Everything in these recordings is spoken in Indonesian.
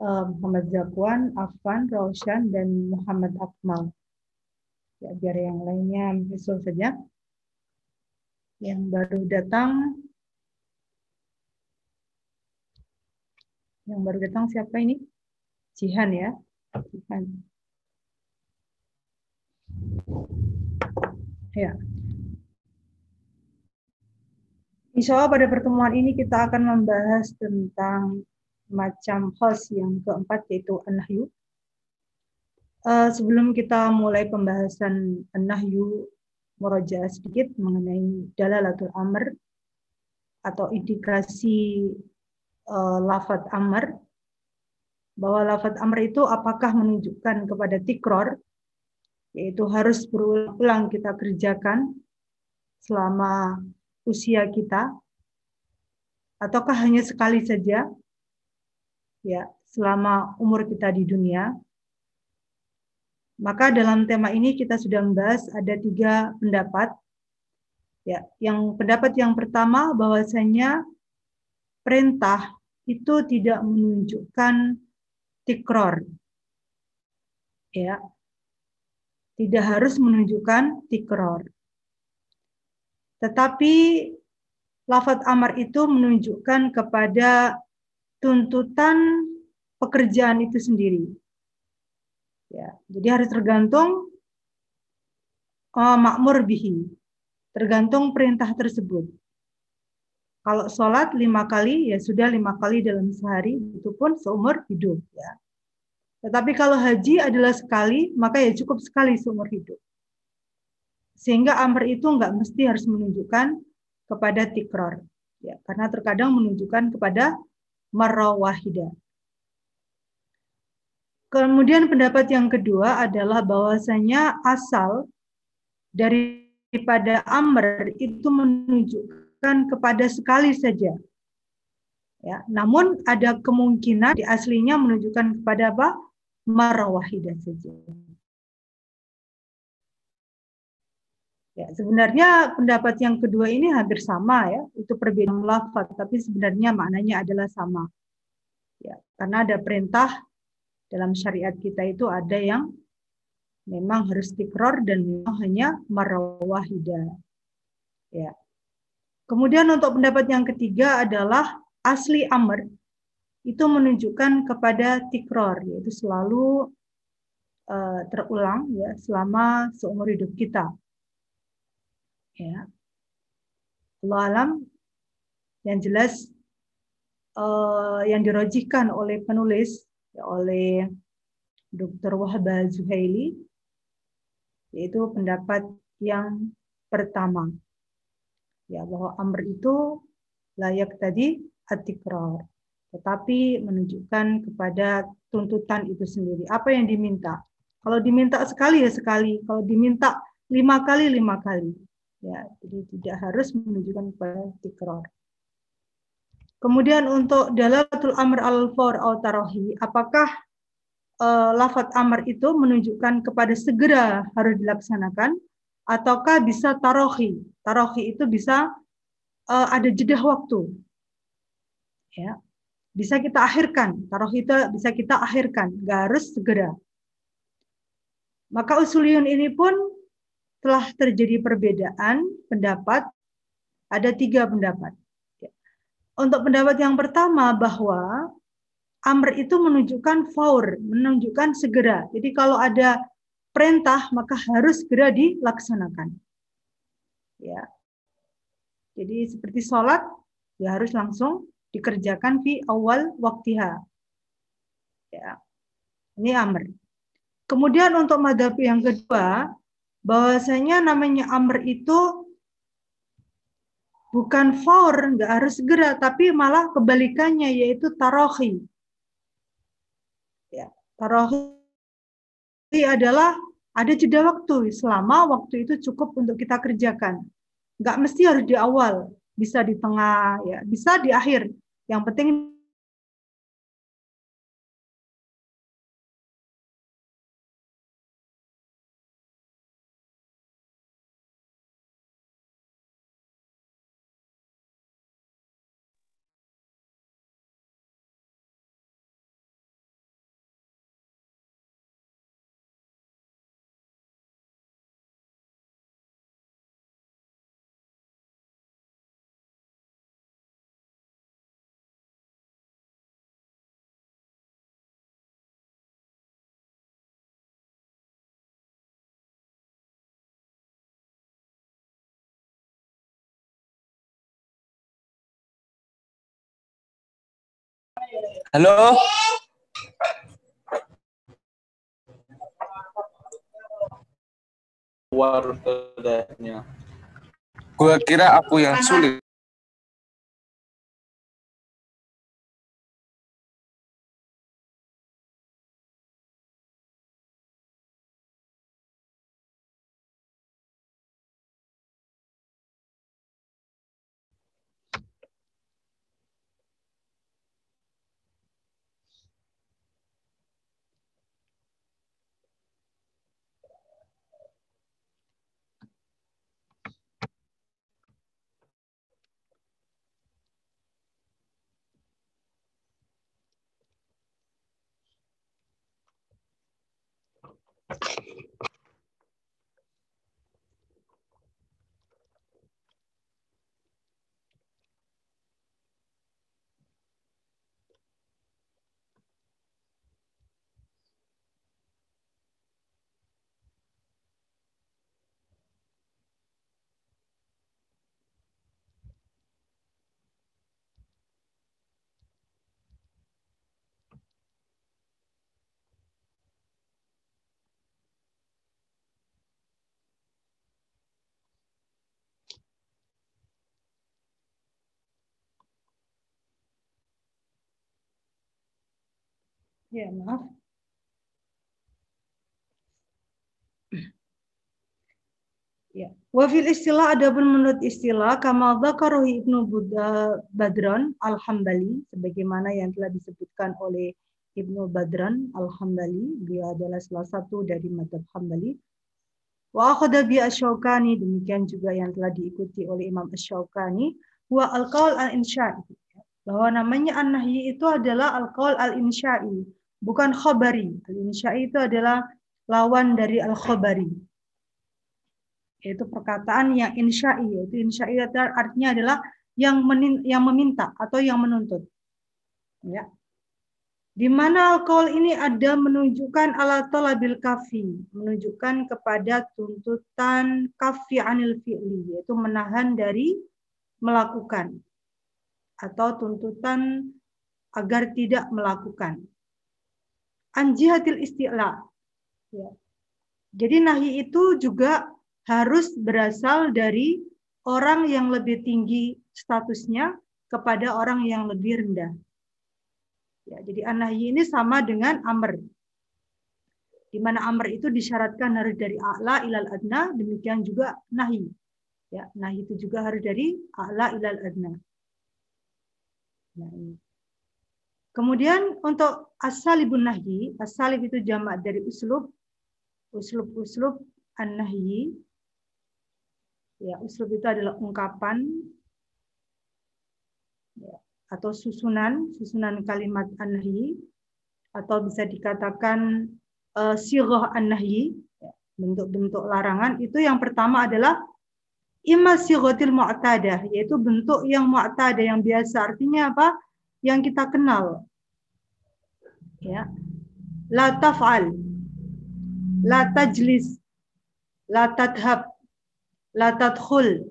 uh, Muhammad Zakwan, Afan, Roshan, dan Muhammad Akmal. Ya, biar yang lainnya besok saja. Yang baru datang, yang baru datang siapa ini? Jihan ya. Jihan. Ya. Insya Allah pada pertemuan ini kita akan membahas tentang macam host yang keempat yaitu an-nahyu. Uh, sebelum kita mulai pembahasan an-nahyu, meroja sedikit mengenai dalalatul amr atau indikasi uh, lafad amr bahwa lafad amr itu apakah menunjukkan kepada tikror yaitu harus berulang kita kerjakan selama usia kita ataukah hanya sekali saja ya selama umur kita di dunia. Maka dalam tema ini kita sudah membahas ada tiga pendapat. Ya, yang pendapat yang pertama bahwasanya perintah itu tidak menunjukkan tikror. Ya. Tidak harus menunjukkan tikror. Tetapi lafaz amar itu menunjukkan kepada tuntutan pekerjaan itu sendiri. Ya, jadi harus tergantung uh, makmur bihi, tergantung perintah tersebut. Kalau sholat lima kali, ya sudah lima kali dalam sehari, itu pun seumur hidup. Ya. Tetapi kalau haji adalah sekali, maka ya cukup sekali seumur hidup. Sehingga amr itu nggak mesti harus menunjukkan kepada tikror. Ya, karena terkadang menunjukkan kepada marrawahida. Kemudian pendapat yang kedua adalah bahwasanya asal daripada amr itu menunjukkan kepada sekali saja. Ya, namun ada kemungkinan di aslinya menunjukkan kepada apa? Marwahida saja. Ya, sebenarnya pendapat yang kedua ini hampir sama ya, itu perbedaan lafaz, tapi sebenarnya maknanya adalah sama. Ya, karena ada perintah dalam syariat kita itu ada yang memang harus tikror dan memang hanya marwahida. Ya. Kemudian untuk pendapat yang ketiga adalah asli amr itu menunjukkan kepada tikror yaitu selalu uh, terulang ya selama seumur hidup kita ya. Allah alam yang jelas uh, yang dirojikan oleh penulis ya, oleh Dr. Wahba Zuhaili yaitu pendapat yang pertama. Ya bahwa amr itu layak tadi atikrar tetapi menunjukkan kepada tuntutan itu sendiri. Apa yang diminta? Kalau diminta sekali ya sekali. Kalau diminta lima kali lima kali Ya, jadi tidak harus menunjukkan kepada tikror. Kemudian untuk dalalatul amr al-fawr atau tarohi, apakah uh, lafat amr itu menunjukkan kepada segera harus dilaksanakan ataukah bisa tarohi? Tarohi itu bisa uh, ada jeda waktu. Ya. Bisa kita akhirkan, tarohi itu bisa kita akhirkan, nggak harus segera. Maka usuliyun ini pun telah terjadi perbedaan pendapat, ada tiga pendapat. Ya. Untuk pendapat yang pertama bahwa amr itu menunjukkan faur, menunjukkan segera. Jadi kalau ada perintah maka harus segera dilaksanakan. Ya. Jadi seperti sholat ya harus langsung dikerjakan di awal waktiha. Ya. Ini amr. Kemudian untuk madhab yang kedua, bahwasanya namanya amr itu bukan faur, nggak harus segera, tapi malah kebalikannya yaitu tarohi. Ya. Tarawih adalah ada jeda waktu selama waktu itu cukup untuk kita kerjakan. Nggak mesti harus di awal, bisa di tengah, ya, bisa di akhir. Yang penting Halo. Wartadanya. Gua kira aku yang sulit. Ya, maaf. Ya. Wafil istilah ada pun menurut istilah kama dzakarahu Ibnu Badran Al-Hambali sebagaimana yang telah disebutkan oleh Ibnu Badran Al-Hambali dia adalah salah satu dari madhab Hambali wa akhadha bi asy demikian juga yang telah diikuti oleh Imam Asy-Syaukani wa al-qaul al-insya'i bahwa namanya an-nahyi itu adalah al-qaul al-insya'i bukan khobari. Al-insya'i itu adalah lawan dari al-khobari. Yaitu perkataan yang insya'i. Yaitu insya'i artinya adalah yang menin, yang meminta atau yang menuntut. Ya. Di mana alkohol ini ada menunjukkan ala talabil kafi, menunjukkan kepada tuntutan kafi anil fi'li, yaitu menahan dari melakukan atau tuntutan agar tidak melakukan anjihatil isti'la. Ya. Jadi nahi itu juga harus berasal dari orang yang lebih tinggi statusnya kepada orang yang lebih rendah. Ya, jadi anahi ini sama dengan amr. Di mana amr itu disyaratkan harus dari a'la ilal adna, demikian juga nahi. Ya, nahi itu juga harus dari a'la ilal adna. Ini. Kemudian untuk asalibun nahyi, asalib itu jamak dari uslub, uslub-uslub an-nahyi. Ya, uslub itu adalah ungkapan ya, atau susunan, susunan kalimat an-nahyi atau bisa dikatakan uh, sirah an-nahyi, ya, bentuk-bentuk larangan. Itu yang pertama adalah imma siratil mu'tadah, yaitu bentuk yang mu'tadah yang biasa. Artinya apa? yang kita kenal. Ya. La taf'al. La tajlis. La tadhab. La tadkhul.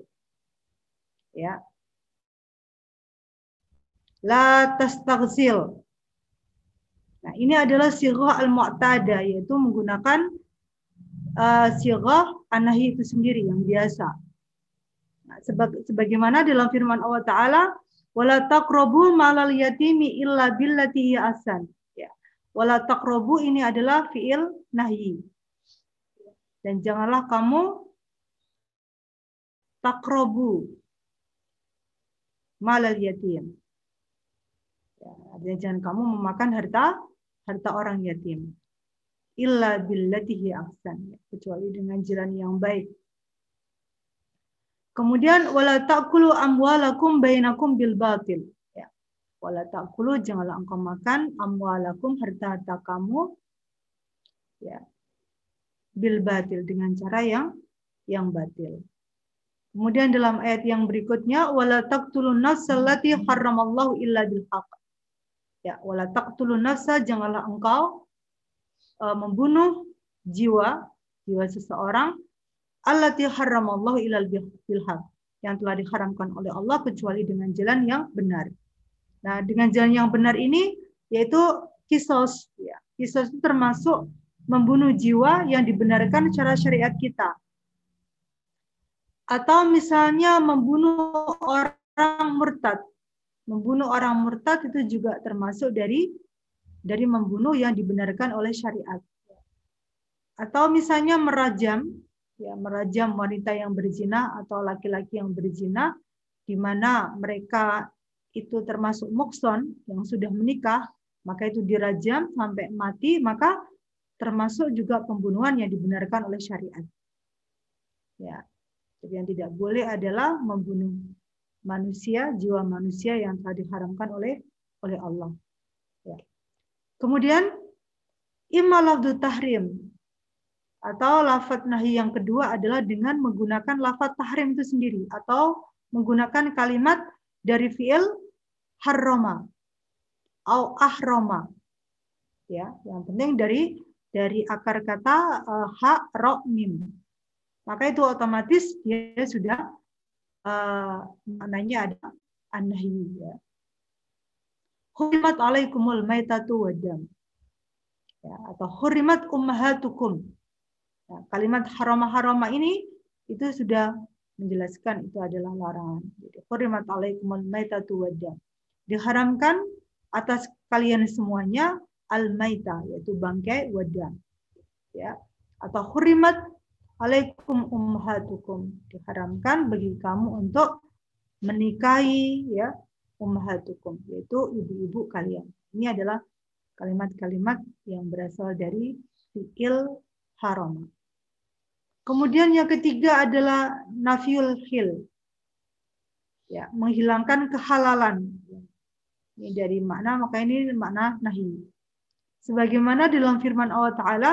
Ya. La tastaghsil. Nah, ini adalah sirah al-mu'tada yaitu menggunakan uh, sirah anahi itu sendiri yang biasa. Sebagaimana dalam firman Allah Ta'ala wala taqrabu malal yatimi illa billati asan. Ya. Wala taqrabu ini adalah fiil nahyi. Dan janganlah kamu takrobu malal yatim. Ya, jangan kamu memakan harta harta orang yatim. Illa billatihi ahsan. Kecuali dengan jalan yang baik. Kemudian wala ta'kulu amwalakum bainakum bil batil. Ya. Wala ta'kulu janganlah engkau makan amwalakum harta-harta kamu ya bil batil dengan cara yang yang batil. Kemudian dalam ayat yang berikutnya wala taqtulun nafsa allati harramallahu illa bil haqq. Ya, wala taqtulun nafsa janganlah engkau uh, membunuh jiwa jiwa seseorang allati harramallahu illa bil haqq yang telah diharamkan oleh Allah kecuali dengan jalan yang benar. Nah, dengan jalan yang benar ini yaitu kisos ya. Kisos itu termasuk membunuh jiwa yang dibenarkan secara syariat kita atau misalnya membunuh orang murtad. Membunuh orang murtad itu juga termasuk dari dari membunuh yang dibenarkan oleh syariat. Atau misalnya merajam, ya merajam wanita yang berzina atau laki-laki yang berzina di mana mereka itu termasuk mukson yang sudah menikah, maka itu dirajam sampai mati, maka termasuk juga pembunuhan yang dibenarkan oleh syariat. Ya, jadi yang tidak boleh adalah membunuh manusia, jiwa manusia yang telah diharamkan oleh oleh Allah. Ya. Kemudian imalafdu tahrim atau lafat nahi yang kedua adalah dengan menggunakan lafat tahrim itu sendiri atau menggunakan kalimat dari fiil harroma atau ahroma. Ya, yang penting dari dari akar kata uh, ha ro mim maka itu otomatis dia sudah uh, maknanya ada anahi ya. Hurimat alaikumul maitatu wadam. Ya, atau hurimat ummahatukum. Ya, kalimat harama-harama ini itu sudah menjelaskan itu adalah larangan. Jadi hurimat alaikumul maitatu. Diharamkan atas kalian semuanya al-maita yaitu bangkai wadam. Ya, atau hurimat alaikum ummahatukum diharamkan bagi kamu untuk menikahi ya ummahatukum yaitu ibu-ibu kalian. Ini adalah kalimat-kalimat yang berasal dari fiil haram. Kemudian yang ketiga adalah nafiul hil. Ya, menghilangkan kehalalan. Ini dari makna, maka ini makna nahi. Sebagaimana dalam firman Allah Ta'ala,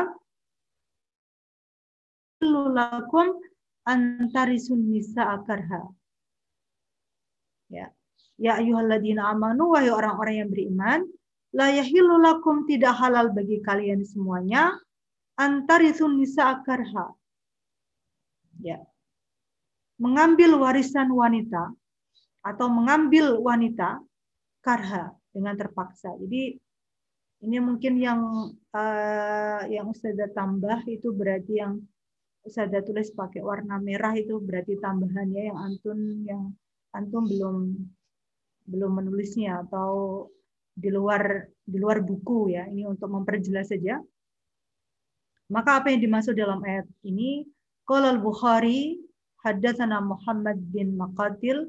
lakum antarisun nisa akarha. Ya. Ya ayyuhalladzina amanu wahai orang-orang yang beriman, la yahillu lakum tidak halal bagi kalian semuanya antarisun nisa akarha. Ya. Mengambil warisan wanita atau mengambil wanita karha dengan terpaksa. Jadi ini mungkin yang uh, yang sudah tambah itu berarti yang Ustazah tulis pakai warna merah itu berarti tambahannya yang antun yang antum belum belum menulisnya atau di luar di luar buku ya ini untuk memperjelas saja maka apa yang dimaksud dalam ayat ini qala al-bukhari haddatsana Muhammad bin Maqatil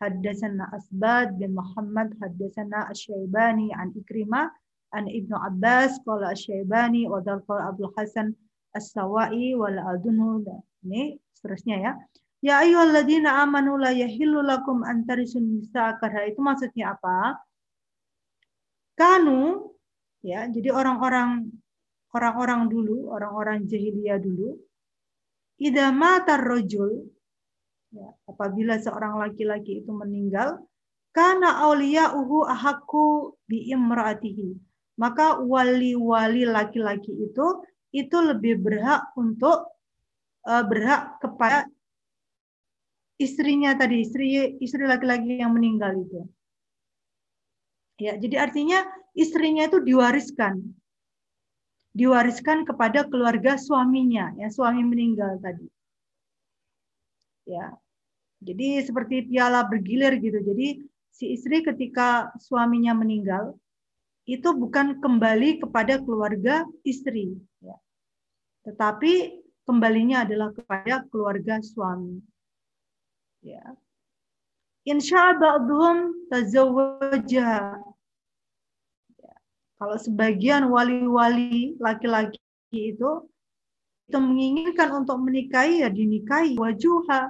haddatsana Asbad bin Muhammad haddatsana Asy-Syaibani an Ikrimah an Ibnu Abbas qala Asy-Syaibani wa qala Abdul Hasan as-sawai wal adunu ini seterusnya ya. Ya ayyuhalladzina amanu la yahillu lakum an tarisun nisa karha itu maksudnya apa? Kanu ya, jadi orang-orang orang-orang dulu, orang-orang jahiliyah dulu idza mata rajul ya, apabila seorang laki-laki itu meninggal karena uhu ahaku bi imraatihi maka wali-wali laki-laki itu itu lebih berhak untuk uh, berhak kepada istrinya tadi, istri istri laki-laki yang meninggal itu. Ya, jadi artinya istrinya itu diwariskan. Diwariskan kepada keluarga suaminya, yang suami meninggal tadi. Ya. Jadi seperti piala bergilir gitu. Jadi si istri ketika suaminya meninggal, itu bukan kembali kepada keluarga istri, ya. tetapi kembalinya adalah kepada keluarga suami. Ya. Insya tazawwaja. Kalau sebagian wali-wali laki-laki itu itu menginginkan untuk menikahi ya dinikahi wajuha.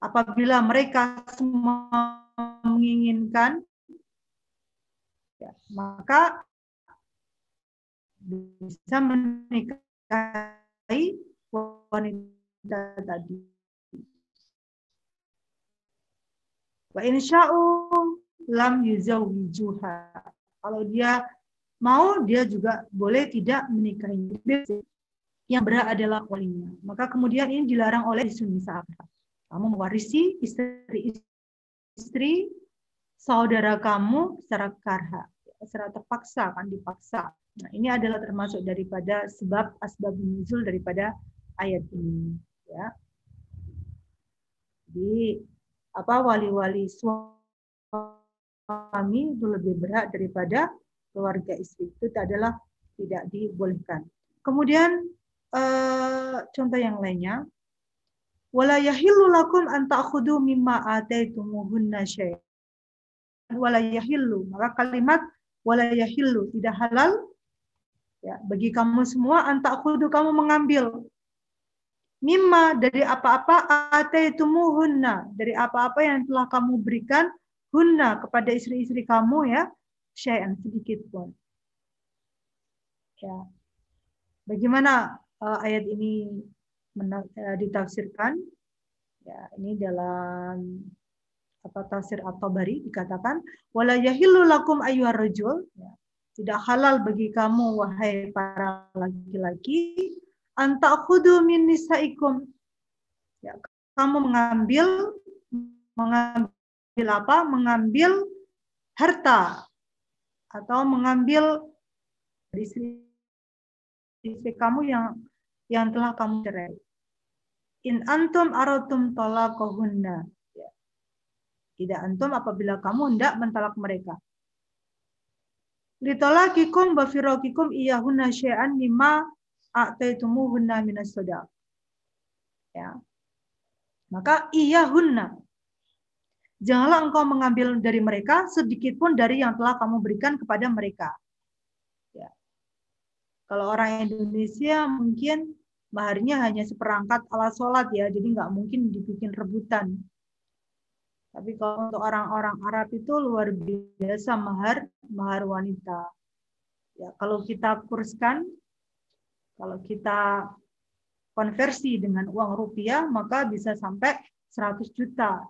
Apabila mereka semua menginginkan ya, maka bisa menikahi wanita tadi. Wa insya'u lam yuzawijuha. Kalau dia mau, dia juga boleh tidak menikahi. Yang berat adalah walinya. Maka kemudian ini dilarang oleh Sunni sahabat. Kamu mewarisi istri-istri saudara kamu secara karha, secara terpaksa akan dipaksa. Nah, ini adalah termasuk daripada sebab asbab nuzul daripada ayat ini, ya. Jadi apa wali-wali suami itu lebih berat daripada keluarga istri. Itu adalah tidak dibolehkan. Kemudian eh, contoh yang lainnya, wala yahillu lakum an ta'khudhu mimma ataitumuhunna syai'an wala yahillu. Maka kalimat wala yahillu tidak halal. Ya bagi kamu semua antak kudu kamu mengambil. Mimma dari apa-apa ataitumuhunna dari apa-apa yang telah kamu berikan hunna kepada istri-istri kamu ya syai'an sedikit pun. Ya. Bagaimana uh, ayat ini uh, ditafsirkan? Ya, ini dalam apa tafsir at-Tabari dikatakan wala yahillu lakum ayyuhar rajul ya, tidak halal bagi kamu wahai para laki-laki antakhudhu min nisaikum ya, kamu mengambil mengambil apa mengambil harta atau mengambil istri, istri kamu yang yang telah kamu cerai in antum aratum talaqahunna tidak antum apabila kamu hendak mentalak mereka. Litolakikum bafirokikum iyahunna syai'an mimma a'taitumuhunna minas sadaq. Ya. Maka iyahunna. Janganlah engkau mengambil dari mereka sedikit pun dari yang telah kamu berikan kepada mereka. Ya. Kalau orang Indonesia mungkin maharnya hanya seperangkat alat sholat ya, jadi nggak mungkin dibikin rebutan. Tapi kalau untuk orang-orang Arab itu luar biasa mahar mahar wanita. Ya, kalau kita kurskan, kalau kita konversi dengan uang rupiah, maka bisa sampai 100 juta.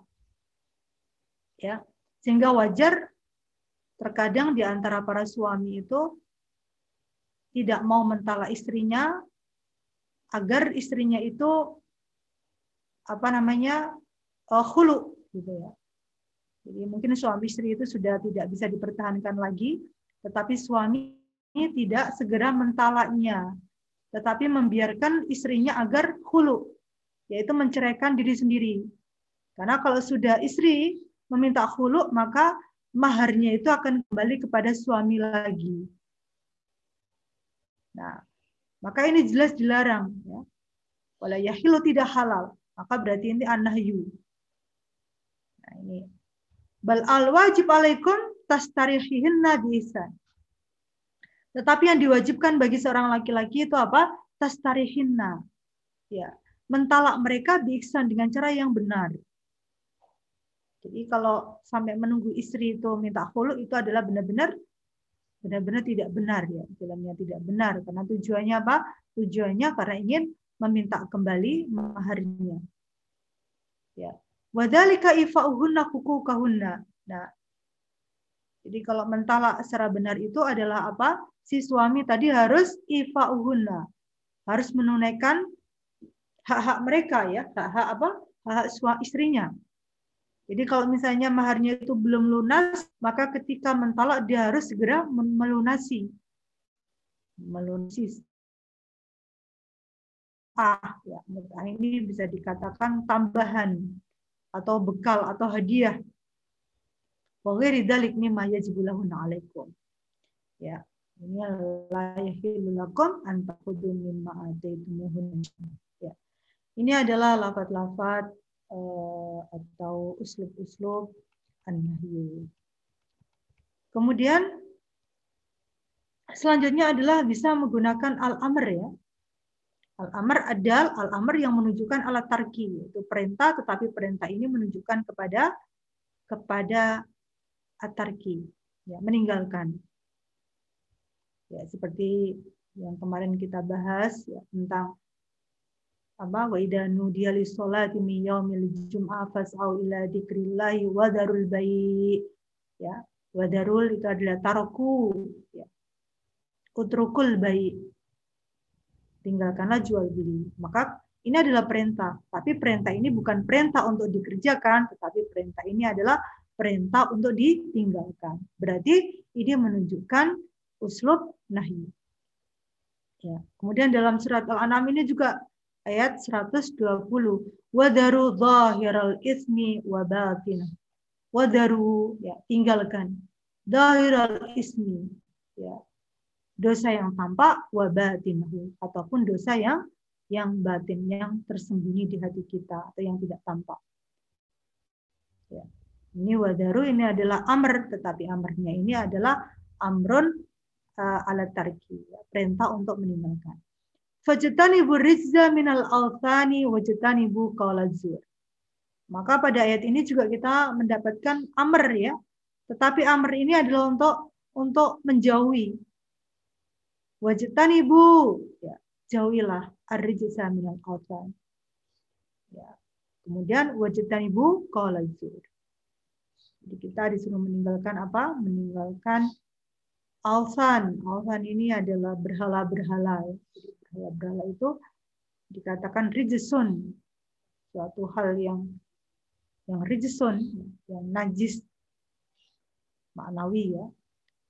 Ya, sehingga wajar terkadang di antara para suami itu tidak mau mentala istrinya agar istrinya itu apa namanya uh, hulu gitu ya. Jadi mungkin suami istri itu sudah tidak bisa dipertahankan lagi, tetapi suami tidak segera mentalaknya, tetapi membiarkan istrinya agar hulu, yaitu menceraikan diri sendiri. Karena kalau sudah istri meminta hulu, maka maharnya itu akan kembali kepada suami lagi. Nah, maka ini jelas dilarang. Ya. Wala yahilu tidak halal. Maka berarti ini anahyu. Nah, ini bal al wajib alaikum tastarihihinna biisan. Tetapi yang diwajibkan bagi seorang laki-laki itu apa? Tastarihinna. Ya, mentalak mereka biiksan dengan cara yang benar. Jadi kalau sampai menunggu istri itu minta khulu itu adalah benar-benar benar-benar tidak benar ya, dalamnya tidak benar karena tujuannya apa? Tujuannya karena ingin meminta kembali maharnya. Ya. Wadalika ifa'uhunna hukukahunna. Nah, jadi kalau mentalak secara benar itu adalah apa? Si suami tadi harus ifa'uhunna. Harus menunaikan hak-hak mereka ya, hak-hak apa? Hak-hak istrinya. Jadi kalau misalnya maharnya itu belum lunas, maka ketika mentalak dia harus segera melunasi. Melunasi. Ah, ya, ini bisa dikatakan tambahan atau bekal atau hadiah. Wa ghairi dzalik mimma alaikum. Ya, ini la yahillu lakum an ta'khudhu ataitumuhun. Ya. Ini adalah lafaz-lafaz uh, atau uslub-uslub an-nahyu. Kemudian selanjutnya adalah bisa menggunakan al-amr ya. Al-amr adal, al-amr yang menunjukkan alat tarki, yaitu perintah, tetapi perintah ini menunjukkan kepada kepada atarki, ya, meninggalkan. Ya, seperti yang kemarin kita bahas ya, tentang apa wa idza nudiya lis salati min yaumil jum'ah fas'au ila dzikrillahi wa darul bai ya wa darul itu adalah taroku ya. Utrukul bai tinggalkanlah jual beli. Maka ini adalah perintah. Tapi perintah ini bukan perintah untuk dikerjakan tetapi perintah ini adalah perintah untuk ditinggalkan. Berarti ini menunjukkan uslub nahi. Ya kemudian dalam surat al-an'am ini juga ayat 120. Wadaru zahiral ismi wa batinah. Wadaru ya tinggalkan zahiral ismi ya dosa yang tampak wa batinahu ataupun dosa yang yang batin yang tersembunyi di hati kita atau yang tidak tampak. Ya. Ini wadaru ini adalah amr tetapi amrnya ini adalah amrun uh, alat tarki ya, perintah untuk meninggalkan. Fajtanibu rizza minal althani wajtanibu qawlazur. Maka pada ayat ini juga kita mendapatkan amr ya. Tetapi amr ini adalah untuk untuk menjauhi. Wajtanibu ya, jauhilah ar-rijsa minal awthan. Ya. Kemudian wajtanibu qawlazur. Jadi kita disuruh meninggalkan apa? Meninggalkan alsan. Alsan ini adalah berhala-berhala. Jadi berhala itu dikatakan rijisun suatu hal yang yang rijisun yang najis maknawi ya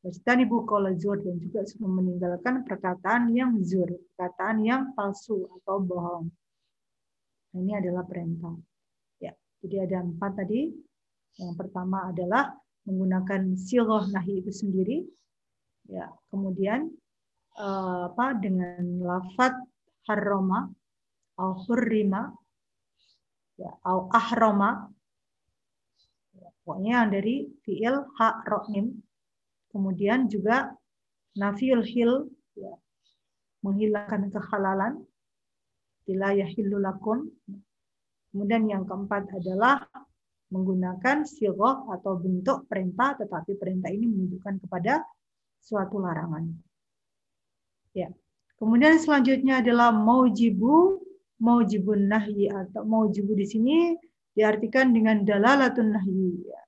ibu kalau zur dan juga sudah meninggalkan perkataan yang zur, perkataan yang palsu atau bohong. Nah, ini adalah perintah. Ya, jadi ada empat tadi. Yang pertama adalah menggunakan siloh nahi itu sendiri. Ya, kemudian uh, apa dengan lafat harroma au hurrima ya au ahroma ya, pokoknya yang dari fiil ha kemudian juga nafiul hil ya, menghilangkan kehalalan. Bila yahillu kemudian yang keempat adalah menggunakan sigoh atau bentuk perintah tetapi perintah ini menunjukkan kepada suatu larangan Ya. Kemudian selanjutnya adalah maujibu, maujibun nahyi atau maujibu di sini diartikan dengan dalalatun nahyi. Ya.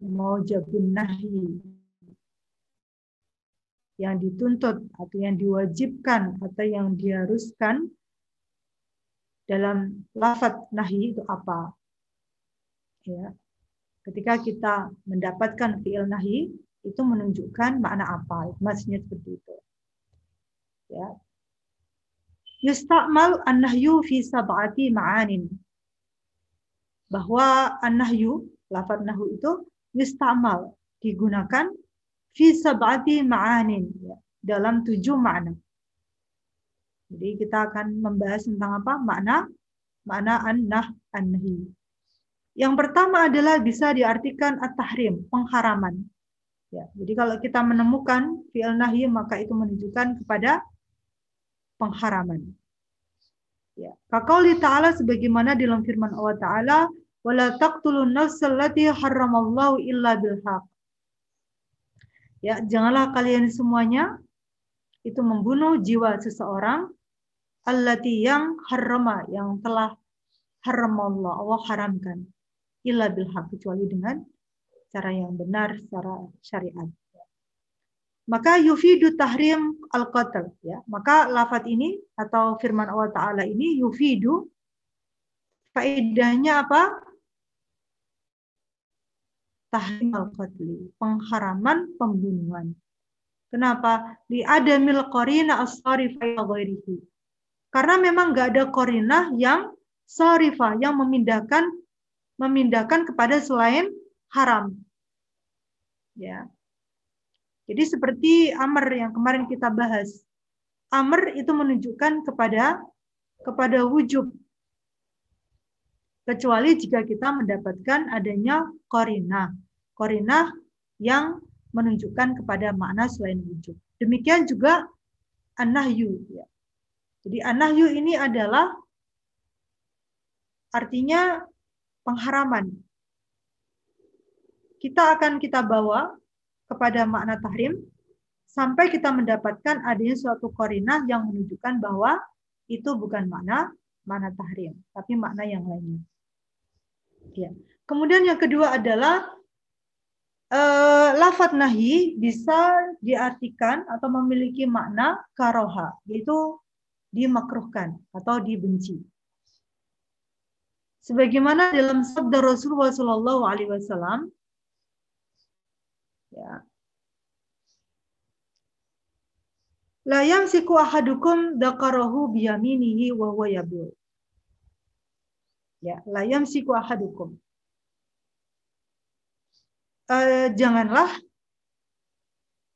Maujibun nahyi yang dituntut atau yang diwajibkan atau yang diharuskan dalam lafat nahi itu apa? Ya. Ketika kita mendapatkan fi'il nahi itu menunjukkan makna apa? Maksudnya seperti itu. Ya. Yusta'mal an-nahyu fi sab'ati ma'anin. Bahwa an-nahyu, lafaz nahyu itu yusta'mal, digunakan fi sab'ati ma'anin, ya, dalam tujuh makna. Jadi kita akan membahas tentang apa? Makna makna an-nah an-nahi. Yang pertama adalah bisa diartikan at-tahrim, pengharaman. Ya, jadi kalau kita menemukan fi'il nahi maka itu menunjukkan kepada pengharaman. Ya. Kaqauli ta'ala sebagaimana dalam firman Allah Ta'ala, wala taqtulun nafsal lati haramallahu illa bilhaq. Ya, janganlah kalian semuanya itu membunuh jiwa seseorang allati yang harama yang telah haramallah Allah haramkan illa bilhaq kecuali dengan cara yang benar secara syariat maka yufidu tahrim al-qatl ya. Maka lafat ini atau firman Allah taala ini yufidu faedahnya apa? Tahrim al-qatli, pengharaman pembunuhan. Kenapa? Li adamil qarina as-sarifa. Karena memang nggak ada korina yang sarifah yang memindahkan memindahkan kepada selain haram. Ya. Jadi seperti amr yang kemarin kita bahas. Amr itu menunjukkan kepada kepada wujud. Kecuali jika kita mendapatkan adanya korina. Korina yang menunjukkan kepada makna selain wujud. Demikian juga anahyu. Ya. Jadi anahyu ini adalah artinya pengharaman. Kita akan kita bawa kepada makna tahrim sampai kita mendapatkan adanya suatu korinah yang menunjukkan bahwa itu bukan makna makna tahrim, tapi makna yang lainnya. Ya. Kemudian yang kedua adalah eh, lafat nahi bisa diartikan atau memiliki makna karoha, yaitu dimakruhkan atau dibenci. Sebagaimana dalam sabda Rasulullah Shallallahu Alaihi Wasallam, ya, La yamsiku ahadukum dakarahu biyaminihi wa huwa. Ya, la yamsiku ahadukum. Uh, janganlah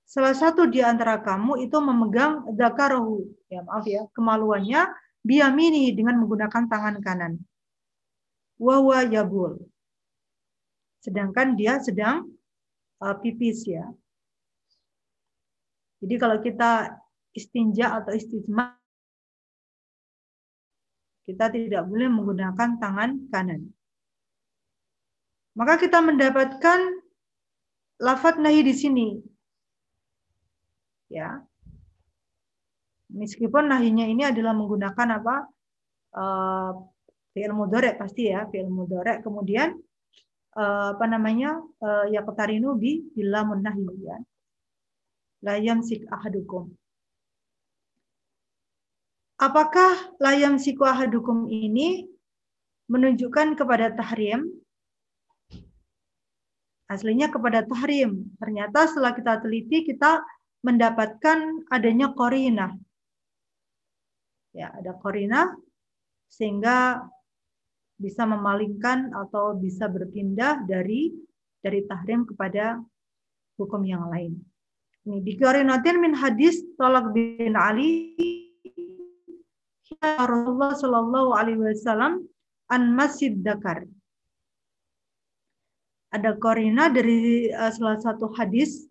salah satu di antara kamu itu memegang dakarahu, ya maaf ya, kemaluannya biyamini dengan menggunakan tangan kanan. Wawa yabul. Sedangkan dia sedang uh, pipis ya. Jadi kalau kita istinja atau istisma kita tidak boleh menggunakan tangan kanan. Maka kita mendapatkan lafat nahi di sini ya meskipun nahinya ini adalah menggunakan apa uh, fi'il pasti ya fi'il kemudian apa namanya uh, ya ketarinu bi bila nahi ya. La yamsik ahadukum. Apakah layam siku ahadukum ini menunjukkan kepada tahrim? Aslinya kepada tahrim. Ternyata setelah kita teliti kita mendapatkan adanya korina. Ya, ada korina sehingga bisa memalingkan atau bisa berpindah dari dari tahrim kepada hukum yang lain. Ini dikorinatin min hadis Tolak bin Ali Rasulullah Shallallahu Alaihi Wasallam an masjid Dakar. Ada korina dari uh, salah satu hadis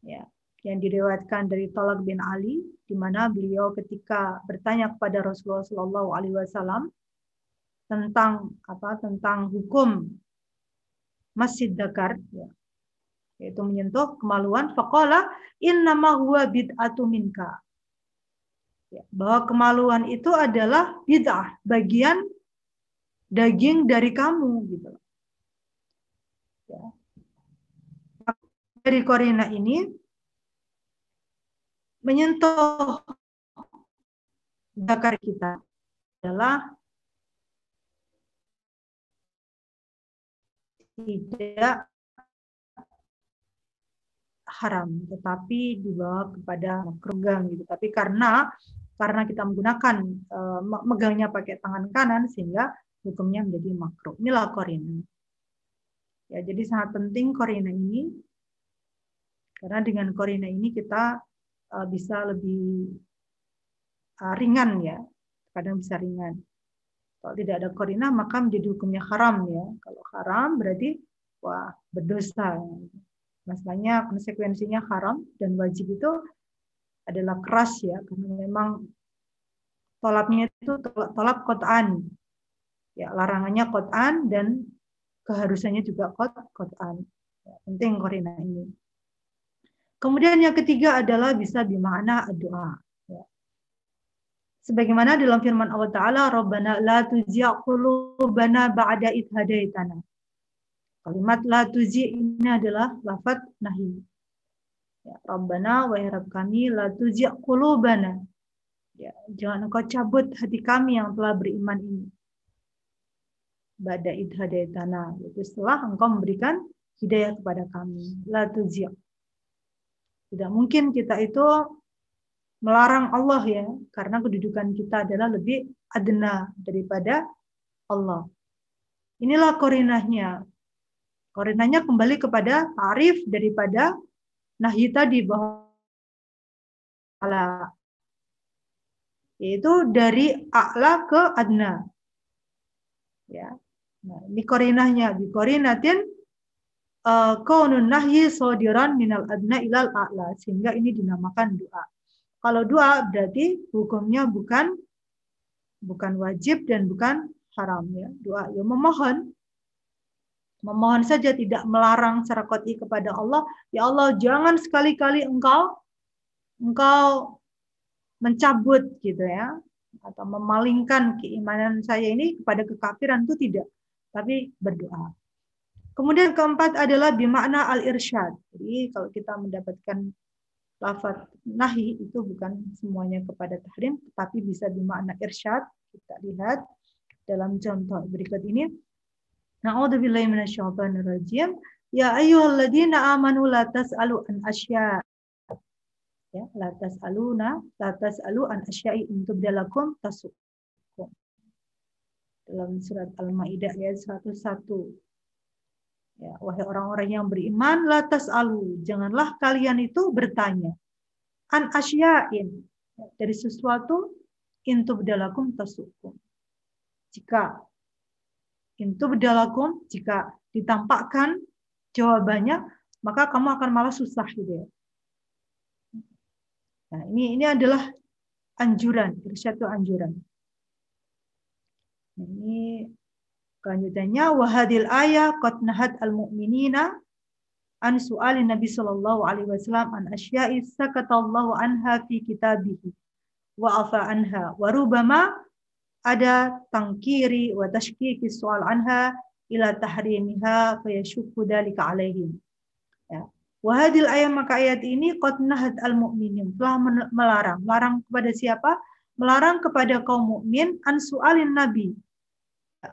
ya yang diriwayatkan dari Talak bin Ali di mana beliau ketika bertanya kepada Rasulullah Shallallahu alaihi wasallam tentang apa tentang hukum masjid dakar ya, yaitu menyentuh kemaluan faqala innama huwa bid'atu minka. Ya, bahwa kemaluan itu adalah bid'ah bagian daging dari kamu gitu. Ya. dari korina ini menyentuh zakar kita adalah tidak haram tetapi dibawa kepada makruh gitu. Tapi karena karena kita menggunakan uh, megangnya pakai tangan kanan sehingga hukumnya menjadi makruh. Inilah korina ya jadi sangat penting korina ini karena dengan korina ini kita uh, bisa lebih uh, ringan ya kadang bisa ringan kalau tidak ada korina maka menjadi hukumnya haram ya. Kalau haram berarti wah berdosa. Masalahnya konsekuensinya haram dan wajib itu adalah keras ya. Karena memang tolapnya itu tolap kotaan ya larangannya kotaan dan keharusannya juga kot kotaan ya, penting korina ini. Kemudian yang ketiga adalah bisa di mana doa. Sebagaimana dalam firman Allah Ta'ala, Rabbana la tuzia' qulubana ba'da id hadaitana. Kalimat la tuzi' ini adalah lafad nahi. Ya, Rabbana wa Rabb kami la tuzi' qulubana. Ya, jangan engkau cabut hati kami yang telah beriman ini. Ba'da id hadaitana. Yaitu setelah engkau memberikan hidayah kepada kami. La tuzi' tidak mungkin kita itu melarang Allah ya, karena kedudukan kita adalah lebih adna daripada Allah. Inilah korinahnya. Korinahnya kembali kepada tarif daripada nahi tadi bahwa ala yaitu dari a'la ke adna. Ya. Nah, ini korinahnya. Di korinatin uh, kaunun nahyi sodiran minal adna ilal a'la. Sehingga ini dinamakan doa. Kalau doa berarti hukumnya bukan bukan wajib dan bukan haram ya. Doa ya memohon memohon saja tidak melarang secara qat'i kepada Allah, ya Allah jangan sekali-kali engkau engkau mencabut gitu ya atau memalingkan keimanan saya ini kepada kekafiran itu tidak, tapi berdoa. Kemudian keempat adalah bimakna al-irsyad. Jadi kalau kita mendapatkan lafaz nahi itu bukan semuanya kepada tahrim, tetapi bisa bimakna irsyad. Kita lihat dalam contoh berikut ini. Na'udzubillahi minasyaitonirrajim. Ya ayyuhalladzina amanu la tas'alu an asya ya la tas'aluna la tas'alu an asya'i untuk dalakum tasukum dalam surat Al-Maidah ayat 101 ya wahai orang-orang yang beriman la tas'alu. Janganlah kalian itu bertanya an asya'in? Dari sesuatu intu bedalakum tasukum. Jika intu bedalakum jika ditampakkan jawabannya maka kamu akan malah susah gitu ya. Nah, ini ini adalah anjuran, itu anjuran. Nah, ini kelanjutannya wahadil ayah qad nahat al mu'minina an su'alin Nabi sallallahu alaihi wasallam an asya'i sakatallahu anha fi kitabihi wa afa anha wa rubama ada tangkiri wa tashkiki soal anha ila tahrimiha fayashukku dalika alaihim. Ya. Wahadil ayat maka ayat ini qad nahat al mu'minin telah melarang. Melarang kepada siapa? Melarang kepada kaum mukmin an su'alin nabi.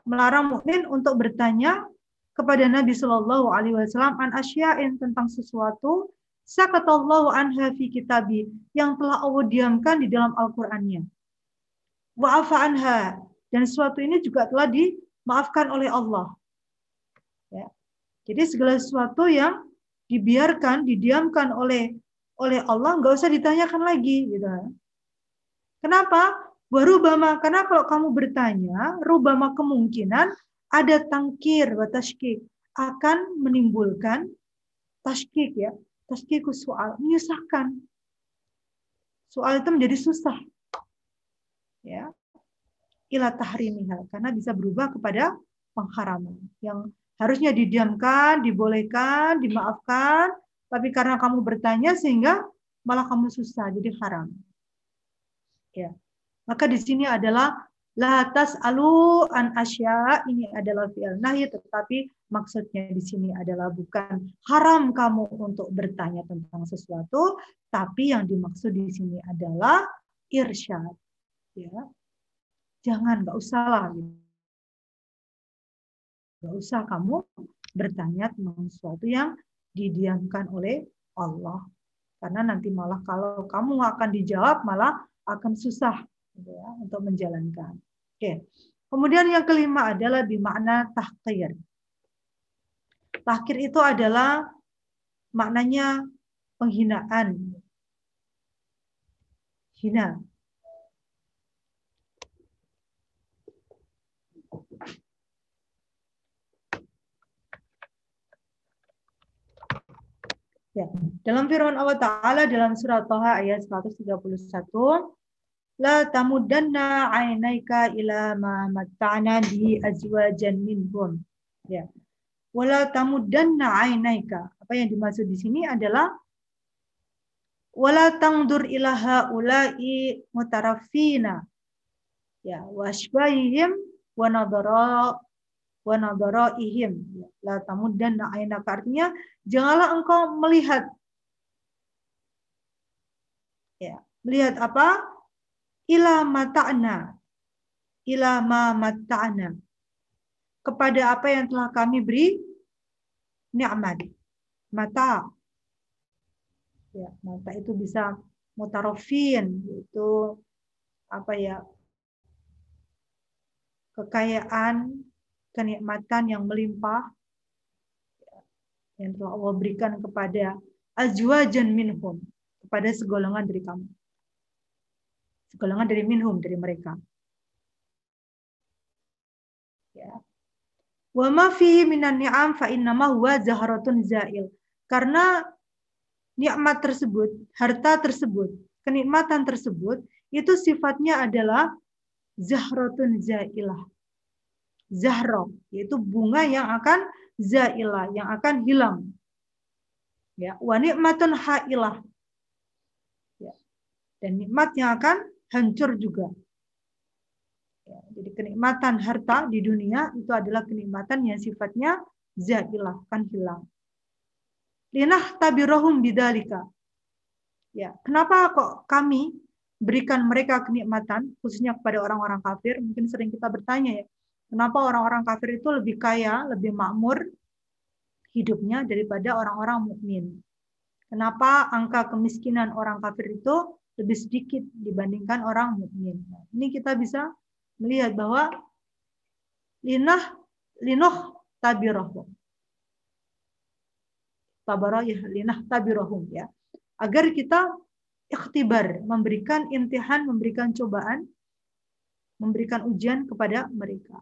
Melarang mukmin untuk bertanya kepada Nabi Shallallahu alaihi wasallam an asya'in tentang sesuatu sakatallahu anha fi kitabi yang telah Allah diamkan di dalam Al-Qur'annya. Anha dan sesuatu ini juga telah dimaafkan oleh Allah. Ya. Jadi segala sesuatu yang dibiarkan, didiamkan oleh oleh Allah, nggak usah ditanyakan lagi, gitu. Kenapa? Warubama, karena kalau kamu bertanya, rubama kemungkinan ada tangkir, batashkik, akan menimbulkan tashkik ya, tashkiku soal, menyusahkan. Soal itu menjadi susah. Ya. Ila tahrimiha, karena bisa berubah kepada pengharaman. Yang Harusnya didiamkan, dibolehkan, dimaafkan, tapi karena kamu bertanya sehingga malah kamu susah, jadi haram. Ya. Maka di sini adalah latas alu an asya. Ini adalah fi'il nahi tetapi maksudnya di sini adalah bukan haram kamu untuk bertanya tentang sesuatu tapi yang dimaksud di sini adalah irsyad. Ya. Jangan nggak usah lah gitu. Gak usah kamu bertanya tentang sesuatu yang didiamkan oleh Allah. Karena nanti malah kalau kamu akan dijawab malah akan susah ya, untuk menjalankan. Oke. Kemudian yang kelima adalah makna tahkir. Tahkir itu adalah maknanya penghinaan. Hina. Ya. Dalam firman Allah Ta'ala dalam surat Toha ayat 131, La tamudanna ainaika ila ma matta'na bi azwajan minhum. Ya. Wala tamudanna ainaika. Apa yang dimaksud di sini adalah wala tangdur ilaha ulai mutarafina. Ya, wasbahihim wa nadara wa nadaraihim la tamuddanna ainaka artinya janganlah engkau melihat ya melihat apa ila mata'na. Ila ma mata'na. Kepada apa yang telah kami beri nikmat mata. Ya mata itu bisa mutarofin itu apa ya? Kekayaan kenikmatan yang melimpah yang telah Allah berikan kepada azwajan minhum kepada segolongan dari kamu. Segolongan dari minhum dari mereka. Ya. Wa ma fihi minan ni'am fa innama huwa zaharatun zail. Karena nikmat tersebut, harta tersebut, kenikmatan tersebut itu sifatnya adalah zahratun zailah. Zahra, yaitu bunga yang akan zailah, yang akan hilang. Ya, wa nikmatun hailah. Ya. Dan nikmat yang akan hancur juga. Ya, jadi kenikmatan harta di dunia itu adalah kenikmatan yang sifatnya zailah, akan hilang. Linah tabirohum bidalika. Ya, kenapa kok kami berikan mereka kenikmatan, khususnya kepada orang-orang kafir. Mungkin sering kita bertanya ya, kenapa orang-orang kafir itu lebih kaya, lebih makmur hidupnya daripada orang-orang mukmin? Kenapa angka kemiskinan orang kafir itu lebih sedikit dibandingkan orang mukmin? Nah, ini kita bisa melihat bahwa linah linoh tabirohum. Tabarayah linah tabirohum ya. Agar kita ikhtibar, memberikan intihan, memberikan cobaan, memberikan ujian kepada mereka.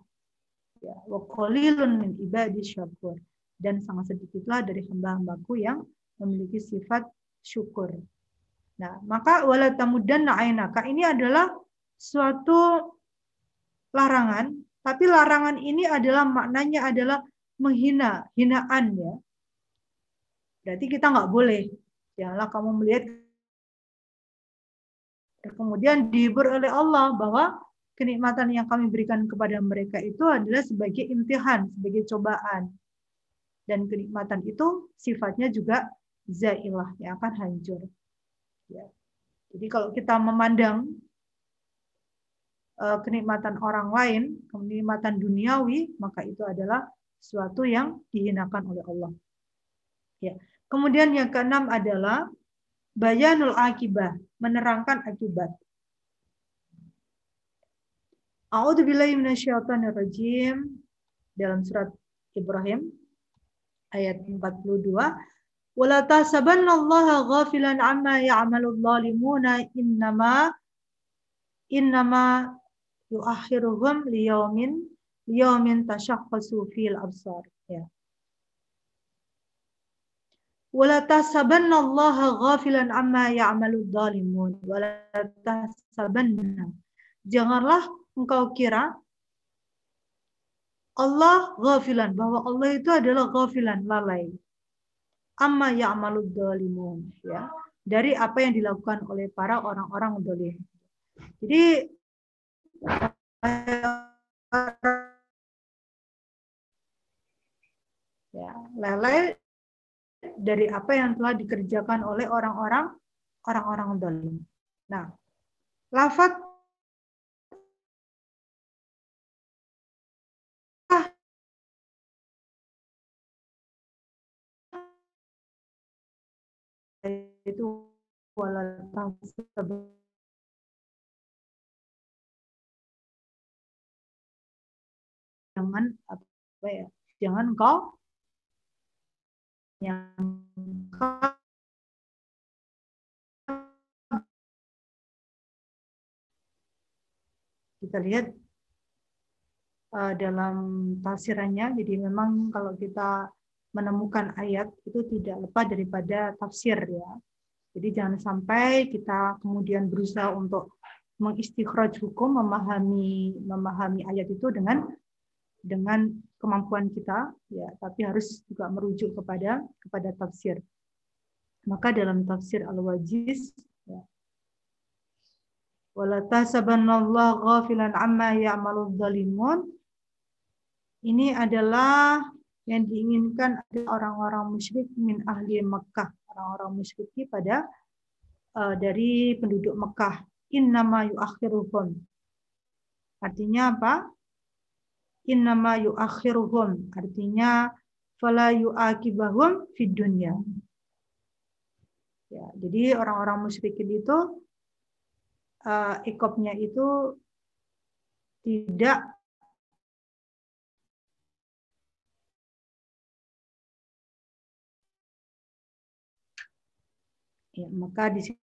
Ya, wa qalilun min ibadi syakur. Dan sangat sedikitlah dari hamba-hambaku yang memiliki sifat syukur. Nah, maka wala tamudanna ainaka ini adalah suatu larangan, tapi larangan ini adalah maknanya adalah menghina, hinaan ya. Berarti kita nggak boleh. Janganlah kamu melihat Kemudian dihibur oleh Allah bahwa kenikmatan yang kami berikan kepada mereka itu adalah sebagai imtihan, sebagai cobaan. Dan kenikmatan itu sifatnya juga zailah yang akan hancur. Ya. Jadi kalau kita memandang uh, kenikmatan orang lain, kenikmatan duniawi, maka itu adalah sesuatu yang dihinakan oleh Allah. Ya. Kemudian yang keenam adalah bayanul akibah, menerangkan akibat. A'udzubillahi minasyaitonirrajim dalam surat Ibrahim ayat 42 wala tahsabannallaha ghafilan amma ya'malul zalimuna innama innama yuakhiruhum liyaumin liyaumin tashaqqasu fil absar ya wala tahsabannallaha ghafilan amma ya'malud dhalimun wala tahsabanna janganlah engkau kira Allah ghafilan bahwa Allah itu adalah ghafilan lalai amma ya'malud dhalimun ya dari apa yang dilakukan oleh para orang-orang zalim. Jadi ya lalai dari apa yang telah dikerjakan oleh orang-orang orang-orang dolim. Nah, lafat itu walatang jangan apa ya jangan kau yang kita lihat uh, dalam tafsirannya. Jadi memang kalau kita menemukan ayat itu tidak lepas daripada tafsir ya. Jadi jangan sampai kita kemudian berusaha untuk mengistikhraj hukum, memahami memahami ayat itu dengan dengan kemampuan kita ya tapi harus juga merujuk kepada kepada tafsir. Maka dalam tafsir al-wajiz ya wala ghafilan amma zalimun ini adalah yang diinginkan orang-orang musyrik min ahli Mekah, orang-orang musyrik pada uh, dari penduduk Mekah. Innama yuakhiruhum. Artinya apa? innama yuakhiruhum artinya fala yuakibahum fid dunya. Ya, jadi orang-orang musyrikin itu uh, ikopnya itu tidak Ya, maka di sini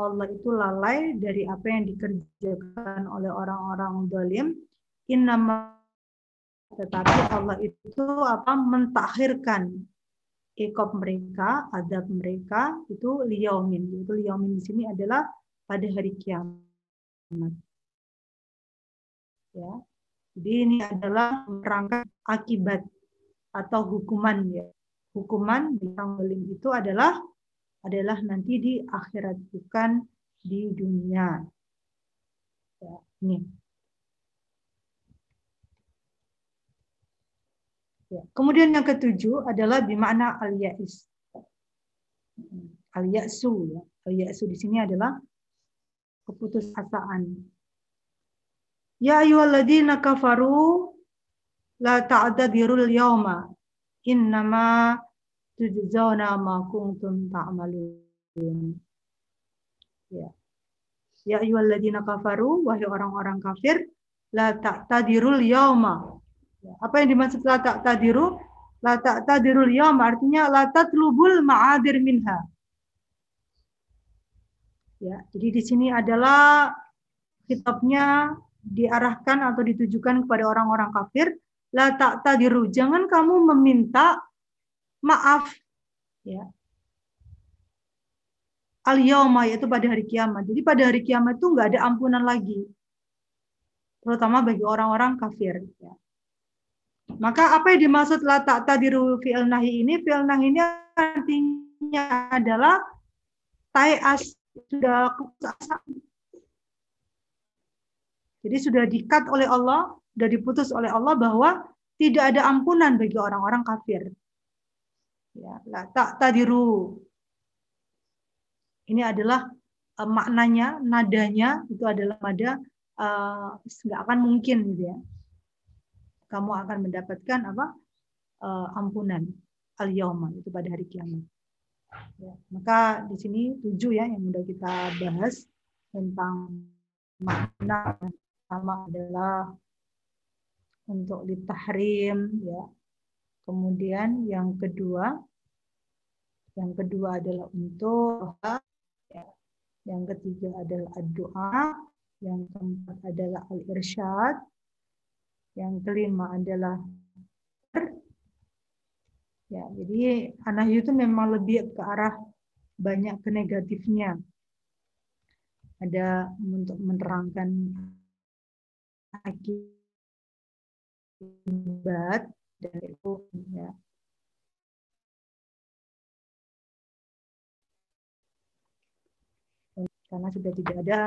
Allah itu lalai dari apa yang dikerjakan oleh orang-orang dolim. Innama tetapi Allah itu apa mentakhirkan ikop mereka, adab mereka itu liyaumin. Itu liyaumin di sini adalah pada hari kiamat. Ya. Jadi ini adalah rangka akibat atau hukuman ya. Hukuman bintang belim itu adalah adalah nanti di akhirat bukan di dunia. Ya, ini. Ya. Kemudian yang ketujuh adalah bimana al-ya'is. Al-ya'su ya. Al-ya'su di sini adalah keputusasaan. Ya ayyuhalladzina kafaru la ta'tadirul yawma innama tujzauna ma kuntum ta'malun. Ya. Ya ayyuhalladzina kafaru wahai orang-orang kafir la ta'tadirul yawma Ya, apa yang dimaksud la ta'tadiru? La ta'tadirul yawm artinya la tatlubul ma'adir minha. Ya, jadi di sini adalah kitabnya diarahkan atau ditujukan kepada orang-orang kafir. La ta'tadiru, jangan kamu meminta maaf ya. Al yauma yaitu pada hari kiamat. Jadi pada hari kiamat itu nggak ada ampunan lagi. Terutama bagi orang-orang kafir ya. Maka apa yang dimaksud la tadiru fi'il nahi ini? Fi'il nahi ini artinya adalah tai as sudah Jadi sudah dikat oleh Allah, sudah diputus oleh Allah bahwa tidak ada ampunan bagi orang-orang kafir. Ya, la tadiru. Ini adalah uh, maknanya, nadanya itu adalah nada uh, nggak akan mungkin gitu ya kamu akan mendapatkan apa uh, ampunan al itu pada hari kiamat. Ya, maka di sini tujuh ya yang sudah kita bahas tentang makna pertama adalah untuk ditahrim ya. Kemudian yang kedua yang kedua adalah untuk ya. Yang ketiga adalah doa, yang keempat adalah al-irsyad, yang kelima adalah ya jadi anak itu memang lebih ke arah banyak ke negatifnya ada untuk menerangkan akibat dan itu ya karena sudah tidak ada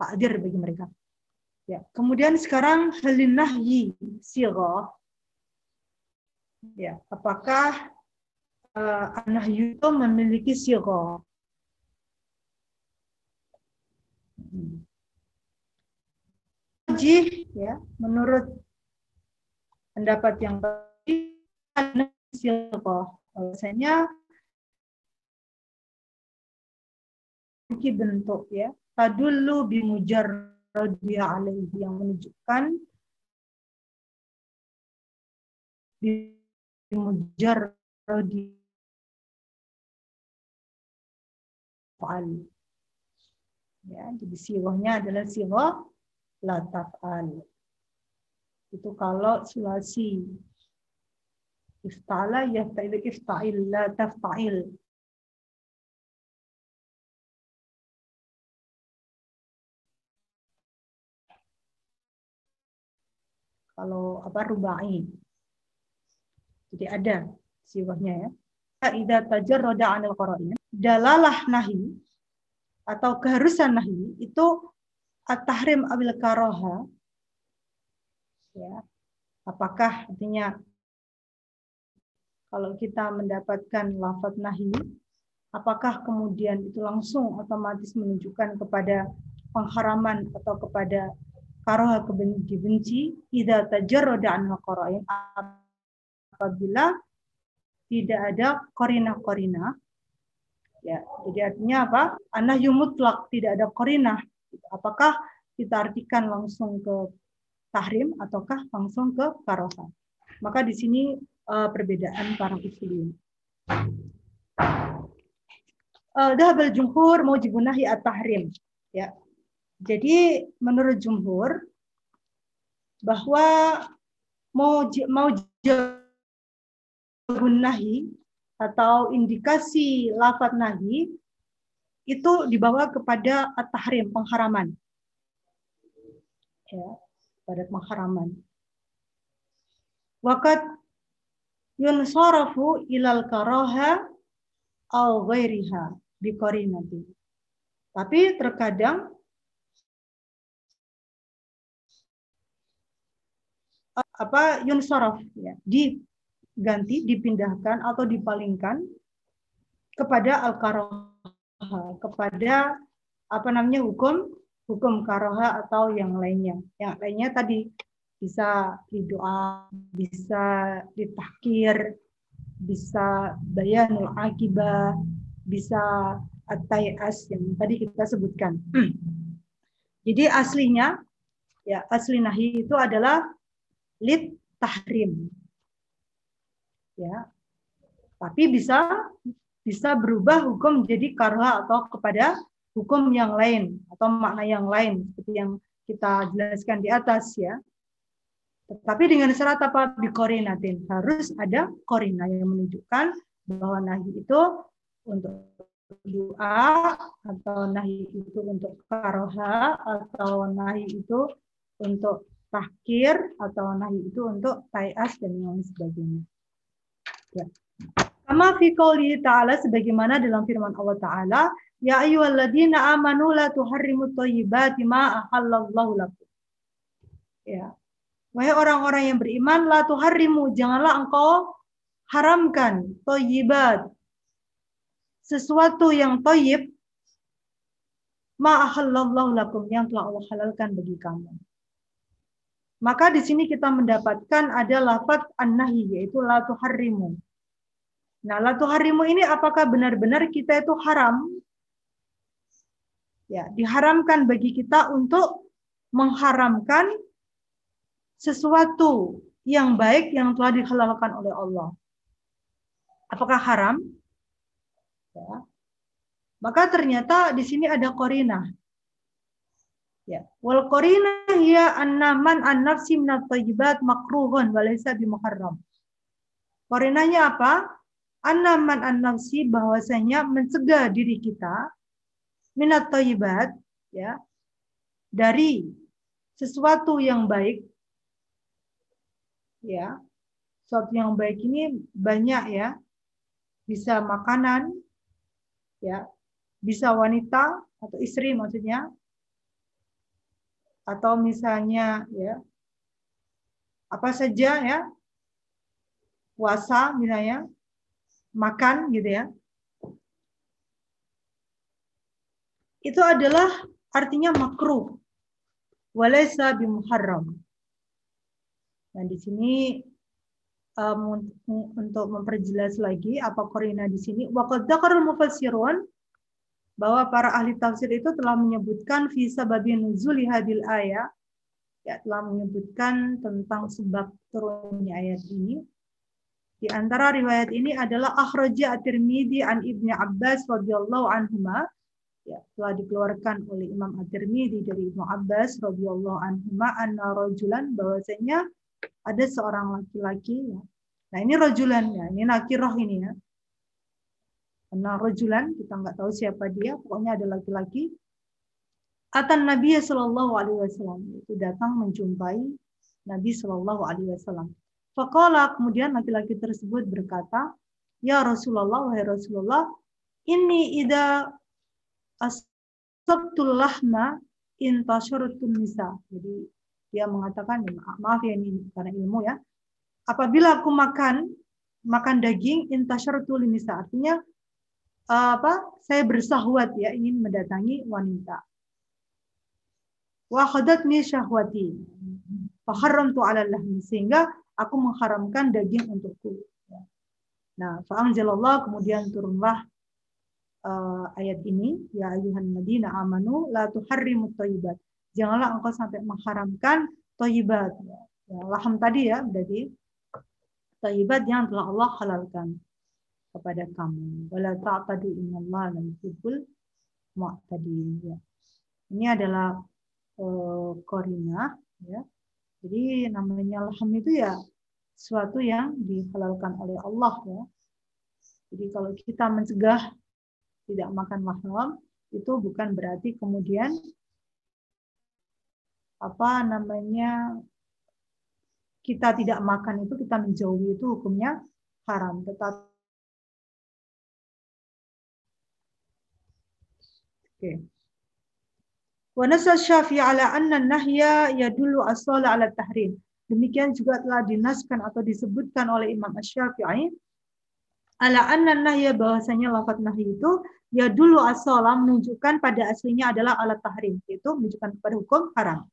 takdir bagi mereka Ya, kemudian sekarang halin nahyi sirah. Ya, apakah uh, nahyu itu memiliki sirah? Hmm. Jih, ya, menurut pendapat yang tadi sirah. Biasanya memiliki bentuk ya. Tadullu bimujar radhiya alaihi yang menunjukkan mujarradi fa'al. Ya, jadi sirahnya adalah sirah la taf'al. Itu kalau sulasi ifta'ala yafta'il ifta'il la taf'il. kalau apa rubai. Jadi ada siwahnya ya. Ida tajar roda anil qara'in. Dalalah nahi atau keharusan nahi itu at-tahrim awil karoha. Ya. Apakah artinya kalau kita mendapatkan lafaz nahi, apakah kemudian itu langsung otomatis menunjukkan kepada pengharaman atau kepada karoha kebenci benci idza tajarrada an qara'in apabila tidak ada korina-korina ya. Jadi artinya apa? Anahyu mutlak tidak ada korina apakah kita artikan langsung ke tahrim ataukah langsung ke karoha maka di sini uh, perbedaan para usulin uh, dhahabal jumhur mujibun nahi at-tahrim. Ya. Jadi menurut jumhur bahwa mau mau nahi atau indikasi lafat nahi itu dibawa kepada at-tahrim, pengharaman. Ya, pada pengharaman. Wakat yunsarafu ilal karaha al ghairiha biqarinati. Tapi terkadang apa yunsaraf ya, diganti, dipindahkan atau dipalingkan kepada al karaha kepada apa namanya hukum hukum karoha atau yang lainnya. Yang lainnya tadi bisa di doa, bisa ditahkir, bisa bayanul akibah, bisa atayas yang tadi kita sebutkan. Jadi aslinya ya asli nahi itu adalah lid tahrim. Ya. Tapi bisa bisa berubah hukum menjadi karha atau kepada hukum yang lain atau makna yang lain seperti yang kita jelaskan di atas ya. Tetapi dengan syarat apa? Bikorinatin. Harus ada korina yang menunjukkan bahwa nahi itu untuk doa atau nahi itu untuk karoha atau nahi itu untuk tahkir atau nahi itu untuk tayas dan lain sebagainya. Ya. Sama fi ta'ala sebagaimana dalam firman Allah Ta'ala, Ya ayyuhalladzina amanu la tuharrimu thayyibati ma ahallallahu lakum. Ya. Wahai orang-orang yang beriman, la tuharrimu, janganlah engkau haramkan toyibat. Sesuatu yang toyib, ma'ahallallahu lakum, yang telah Allah halalkan bagi kamu. Maka di sini kita mendapatkan ada lafaz an-nahi, yaitu la tuharrimu. Nah, la tuharrimu ini apakah benar-benar kita itu haram? Ya, diharamkan bagi kita untuk mengharamkan sesuatu yang baik yang telah dihalalkan oleh Allah. Apakah haram? Ya. Maka ternyata di sini ada korina. Ya. Wal korina ya annaman an nafsi minat tayyibat makruhun walaysa bimuharram. Korinanya apa? Annaman an nafsi bahwasanya mencegah diri kita minat tayyibat ya dari sesuatu yang baik ya sesuatu yang baik ini banyak ya bisa makanan ya bisa wanita atau istri maksudnya atau misalnya ya apa saja ya puasa misalnya makan gitu ya itu adalah artinya makruh. Walaysa bimuharram. Nah, di sini um, untuk memperjelas lagi apa korina di sini waqad dzakarul mufassirun bahwa para ahli tafsir itu telah menyebutkan fi sababi nuzuli hadil ayat ya telah menyebutkan tentang sebab turunnya ayat ini. Di antara riwayat ini adalah akhraja at-Tirmidzi an Ibnu Abbas radhiyallahu anhuma ya telah dikeluarkan oleh Imam At-Tirmidzi dari Ibnu Abbas radhiyallahu anhuma anna rajulan bahwasanya ada seorang laki-laki ya. Nah ini rojulan ya, ini nakiroh ini ya. Karena rojulan kita nggak tahu siapa dia, pokoknya ada laki-laki. Atan Nabi Shallallahu Alaihi Wasallam itu datang menjumpai Nabi Shallallahu Alaihi Wasallam. Fakola kemudian laki-laki tersebut berkata, Ya Rasulullah, wahai Rasulullah, ini ida asabtul lahma intasyurutun nisa. Jadi dia mengatakan, maaf ya ini karena ilmu ya. Apabila aku makan makan daging intasyartu nisa artinya apa? Saya bersahwat ya ingin mendatangi wanita. Wa khadatni syahwati. Faharramtu 'ala lahmi sehingga aku mengharamkan daging untukku. Nah, fa'anzalallah kemudian turunlah uh, ayat ini ya ayuhan ladina amanu la tuharrimu thayyibat janganlah engkau sampai mengharamkan toyibat. Ya, laham tadi ya, berarti toyibat yang telah Allah halalkan. kepada kamu. Wala ta'tadu innallaha lam yuhibbul mu'tadin. Ya. Ini adalah uh, ya. Jadi namanya laham itu ya sesuatu yang dihalalkan oleh Allah ya. Jadi kalau kita mencegah tidak makan laham itu bukan berarti kemudian apa namanya kita tidak makan itu kita menjauhi itu hukumnya haram tetapi Oke. Wa nasal Syafi'i ala anna nahya yadullu asala ala tahrim. Demikian juga telah dinaskan atau disebutkan oleh Imam Asy-Syafi'i ala anna nahya bahwasanya lafaz nahi itu ya dulu asala menunjukkan pada aslinya adalah alat tahrim, itu menunjukkan kepada hukum haram.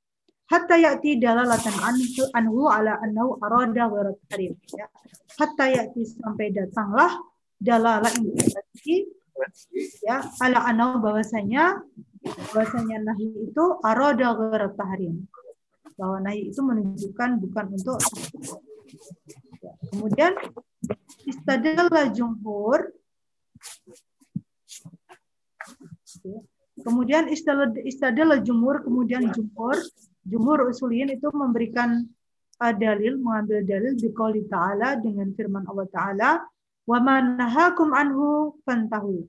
Hatta ya'ti dalalatan anhu, anhu ala annahu arada ghairat tahrim. Ya. Hatta ya'ti sampai datanglah dalalah indikasi ya ala anau bahwasanya bahwasanya nahi itu aroda gharat tahrim bahwa nahi itu menunjukkan bukan untuk ya. kemudian istadalla jumhur kemudian istadalla jumhur kemudian jumhur jumhur usuliyin itu memberikan uh, dalil mengambil dalil di ta'ala dengan firman Allah taala wa nahakum anhu fantahu.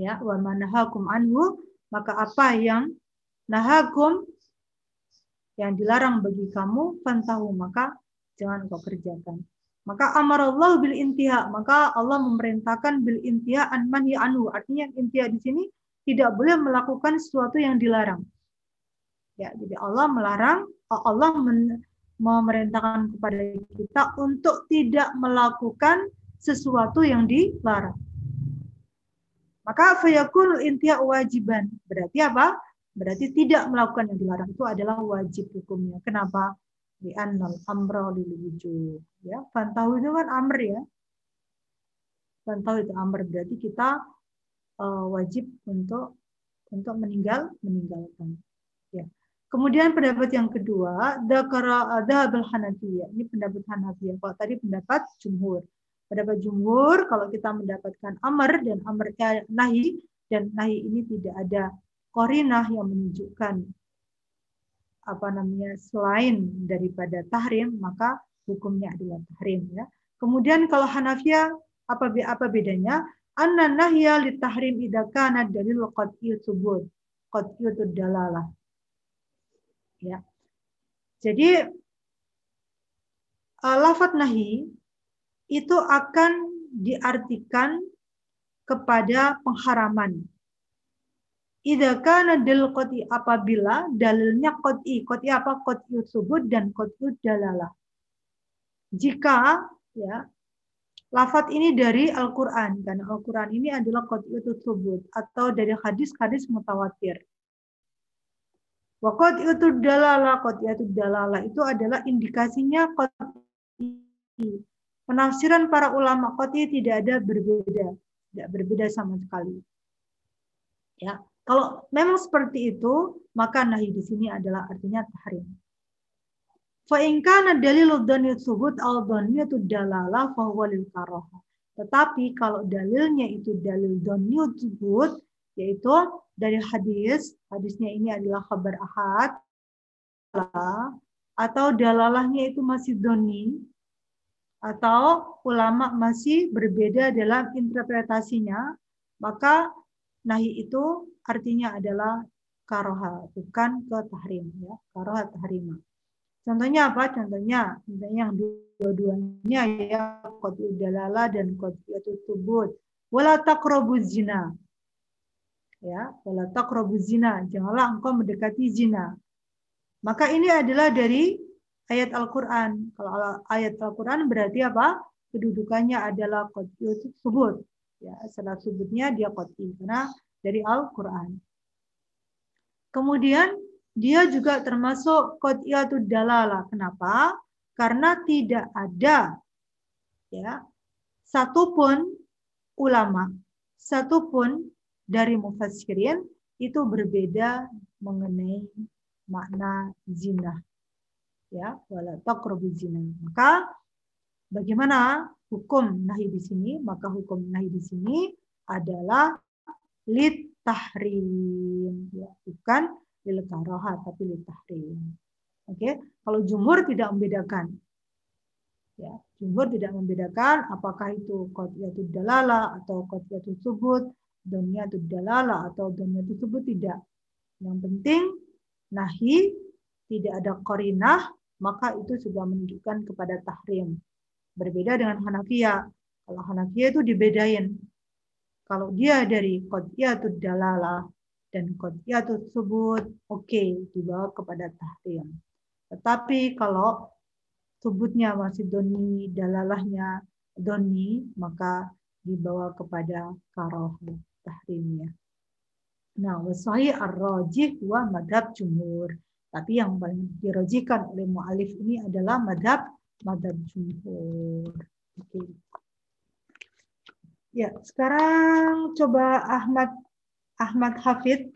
Ya, wa nahakum anhu maka apa yang nahakum yang dilarang bagi kamu fantahu maka jangan kau kerjakan. Maka amarallahu bil intiha, maka Allah memerintahkan bil intiha an manhi anhu. Artinya intiha di sini tidak boleh melakukan sesuatu yang dilarang. Ya, jadi Allah melarang, Allah memerintahkan kepada kita untuk tidak melakukan sesuatu yang dilarang. Maka fayakul intia wajiban. Berarti apa? Berarti tidak melakukan yang dilarang itu adalah wajib hukumnya. Kenapa? Di annal amra lil wujub. Ya, fantahu itu kan amr ya. Fantahu itu amr berarti kita uh, wajib untuk untuk meninggal meninggalkan. Ya. Kemudian pendapat yang kedua, dakara adhabul hanafiyah. Ini pendapat Hanafiyah. Kalau tadi pendapat jumhur. Pendapat jumhur kalau kita mendapatkan amr dan amr eh, nahi dan nahi ini tidak ada korinah yang menunjukkan apa namanya selain daripada tahrim maka hukumnya adalah tahrim ya. Kemudian kalau Hanafiya apa apa bedanya? Anna nahya li tahrim idza kana dalil qat'i subut qat'i dalalah. Ya. Jadi uh, lafat nahi itu akan diartikan kepada pengharaman. Idza kana dal qati apabila dalilnya qati, qati apa? Qati subut dan qati dalalah. Jika ya lafat ini dari Al-Qur'an. Karena Al-Qur'an ini adalah qati subut atau dari hadis-hadis mutawatir. Wa qati dalalah. Qati dalalah itu adalah indikasinya qati. Penafsiran para ulama qati tidak ada berbeda, tidak berbeda sama sekali. Ya, kalau memang seperti itu, maka nahi di sini adalah artinya tahrim. Fa in kana dalilu dhanni subut al dhanniyatu dalalah fa huwa lil. Tetapi kalau dalilnya itu dalil dhanni subut yaitu dari hadis, hadisnya ini adalah kabar ahad atau dalalahnya itu masih doni, atau ulama masih berbeda dalam interpretasinya, maka nahi itu artinya adalah karoha, bukan ke tahrim ya, karoha tahrima. Contohnya apa? Contohnya, contohnya yang dua-duanya ya qat'u dalala dan qat'u tubut. Wala taqrabu zina. Ya, wala taqrabu zina. Janganlah engkau mendekati zina. Maka ini adalah dari ayat Al-Quran. Kalau ayat Al-Quran berarti apa? Kedudukannya adalah qat'i subut. Ya, setelah subutnya dia qat'i karena dari Al-Quran. Kemudian dia juga termasuk qat'iyatud dalala. Kenapa? Karena tidak ada ya satupun ulama, satupun dari mufassirin itu berbeda mengenai makna zina ya wala taqrabu zina. Maka bagaimana hukum nahi di sini? Maka hukum nahi di sini adalah lit tahrim, ya, bukan lil karoha tapi lit tahrim. Oke, kalau jumhur tidak membedakan. Ya, jumhur tidak membedakan apakah itu qatiyatud dalala atau qatiyatud subut, doniyatud dalala atau doniyatud subut tidak. Yang penting nahi tidak ada korinah maka itu sudah menunjukkan kepada tahrim. Berbeda dengan Hanafiyah. Kalau Hanafiyah itu dibedain. Kalau dia dari qadiyatut dalalah dan qadiyatut subut, oke, okay, dibawa kepada tahrim. Tetapi kalau subutnya masih doni, dalalahnya doni, maka dibawa kepada karoh tahrimnya. Nah, wasai ar-rajih wa madhab jumhur. Tapi yang paling dirojikan oleh mu'alif ini adalah madhab madhab jumhur. Oke. Ya, sekarang coba Ahmad Ahmad Hafid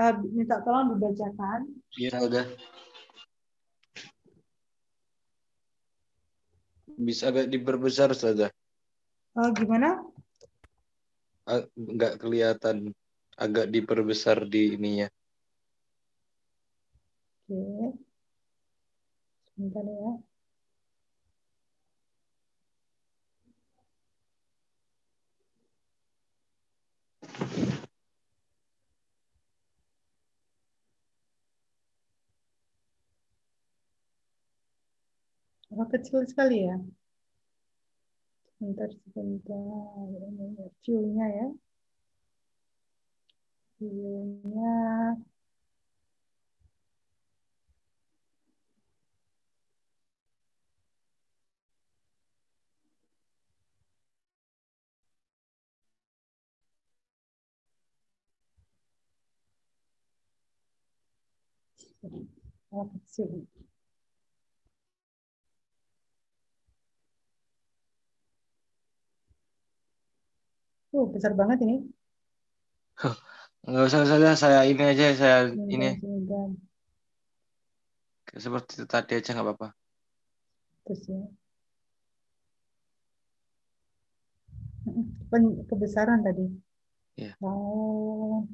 uh, minta tolong dibacakan. Iya, udah. Bisa agak diperbesar saja. Uh, gimana? Enggak kelihatan agak diperbesar di ininya. Oke. Sebentar ya. Oh, kecil sekali ya. Sebentar, sebentar. Ini view-nya ya Oh, kecil. Oh, besar banget ini. Enggak usah saja saya ini aja saya ini. Seperti itu tadi aja nggak apa-apa. Terus ya. Kebesaran tadi. Iya. Oh.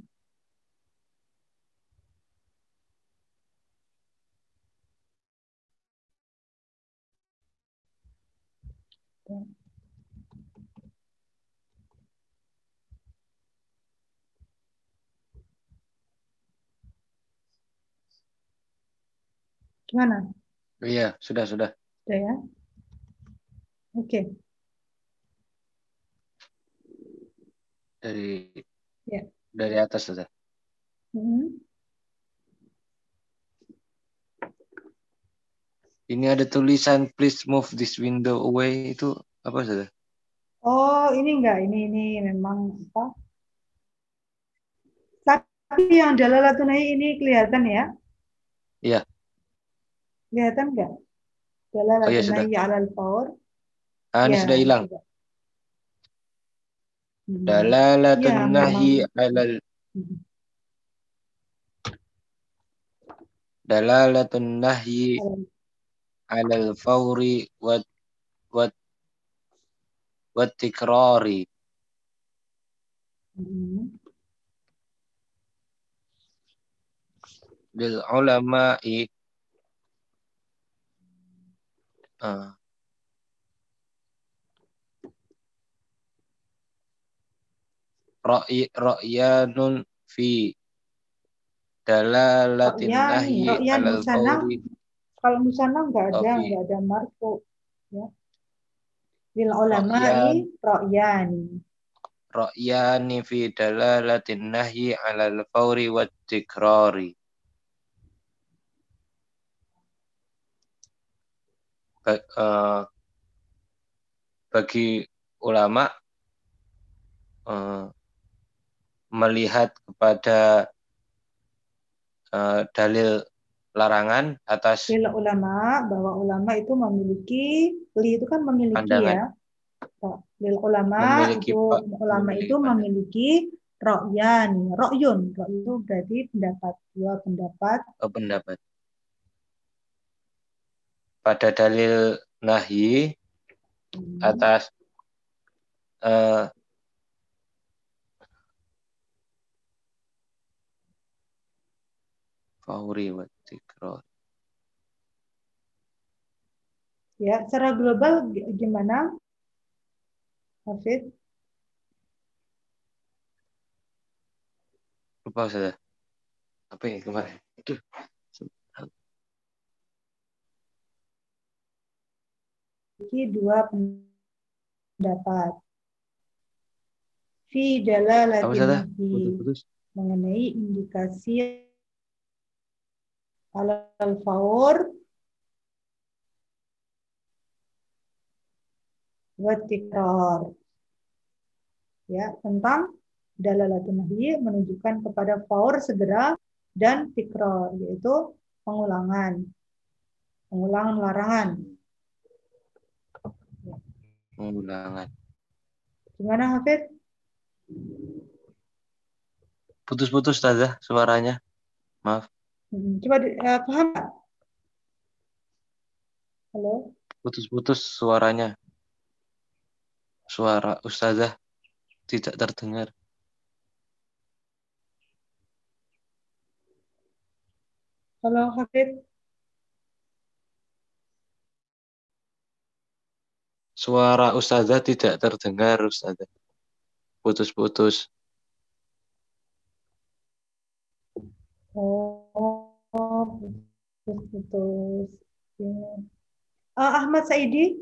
Gimana? Iya, sudah, sudah. Sudah ya? Oke. Dari ya. dari atas sudah. Hmm. Ini ada tulisan please move this window away itu apa sudah? Oh, ini enggak, ini ini memang apa? Tapi yang dalalatunai ini kelihatan ya? Kelihatan nggak? Dalalatun oh, ya, sudah. alal faur. Ah, ini ya, sudah hilang. Sudah. Hmm. Dalalatun ya, nahi alal hmm. Dalalatun nahyi alal fauri wa wa wa tikrari. Hmm. Bil ulama'i Uh. Ra'yanun fi dalalatin nahi alal qawli. Kalau musana enggak ada, enggak ada marfu. Ya. Lil ulama'i ra'yani. Ra'yani fi dalalatin nahi alal fawri wa tikrari. Uh, bagi ulama uh, melihat kepada uh, dalil larangan atas dalil ulama bahwa ulama itu memiliki li itu kan memiliki pandangan. ya dalil ulama memiliki, itu ulama memiliki itu memiliki ro'yan ro'yun ro'yun itu berarti pendapat dua pendapat. Oh, pendapat pada dalil nahi Hmm. atas eh, fauri wa tikrar. Ya, secara global gimana? Hafid? Lupa saya. Apa ini kemarin? Aduh. Memiliki dua pendapat. Fi dalalatin mengenai indikasi alal faur wa tikrar. Ya, tentang dalalatun nahi menunjukkan kepada faur segera dan tikrar yaitu pengulangan. Pengulangan larangan. Pengulangan. Gimana Hafid? Putus-putus Ustazah suaranya. Maaf. Hmm, Coba eh, paham? Halo? Putus-putus suaranya. Suara Ustazah tidak terdengar. Halo Hafid? Suara Ustazah tidak terdengar Ustazah. Putus-putus. Oh, putus-putus. Ya. Ah, Ahmad Saidi?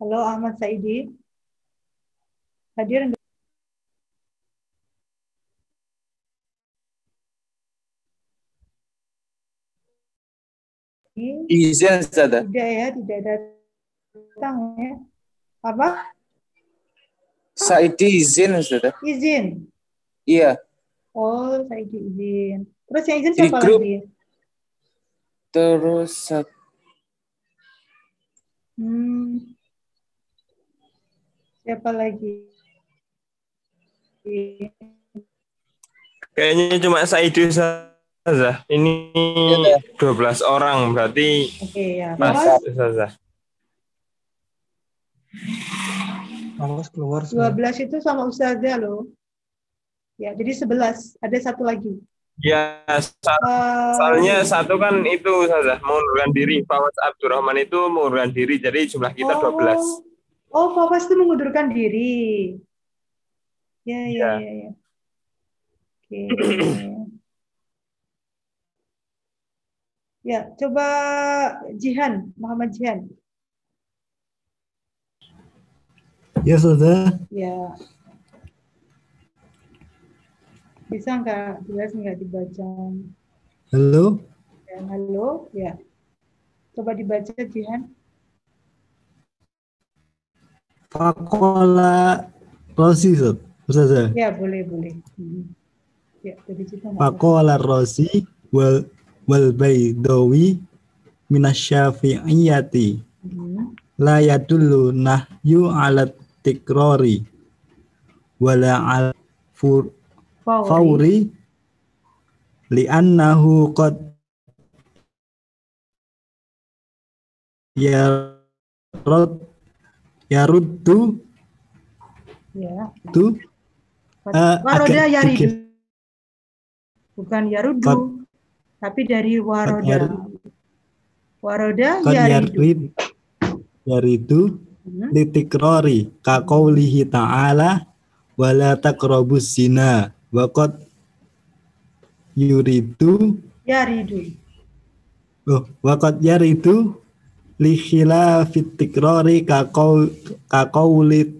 Halo Ahmad Saidi? Hadir nggak? Izin Ustazah. Tidak ya, tidak datang ya. Apa? Saidi izin Ustazah. Izin. Iya. Oh, Saidi izin. Terus yang izin Di siapa grup. lagi? Terus Hmm. Siapa lagi? Kayaknya cuma Saidi Ustazah. Ini Iya. 12 orang berarti Oke ya. pas Fawas, Ustazah. Awas keluar 12 itu sama Ustazah loh. Ya, jadi 11. Ada satu lagi. Ya, sa- Eh, soalnya satu kan itu Ustazah mengundurkan diri. Fawaz Abdurrahman itu mengundurkan diri. Jadi jumlah kita 12. Oh, Fawas itu mengundurkan diri. Ya, ya, Ya. ya, ya. Oke. Ya, coba Jihan, Muhammad Jihan. Ya sudah. Ya. Bisa nggak? Jelas nggak dibaca? Halo. Ya, halo, ya. Coba dibaca Jihan. Fakola Rosi Ustaz. Ustazah. Ya, boleh, boleh. Hmm. Ya. Fakola Rosi wal wal Baidawi minasyafi'iyati Hmm. la yadullu nahyu ala tikrori wala al fur Fauri. fauri li'annahu qad yarud yaruddu Ya. tu Eh, Waroda yaridu. Bukan yarudu, Qad- tapi dari waroda. Waroda yaridu. yarid yaridu. Litikrori ka qaulihi ta'ala wala taqrabus zina wa qad yuridu Yaridu. oh wa qad yaridu li khilafit tikrori ka qaul ka qauli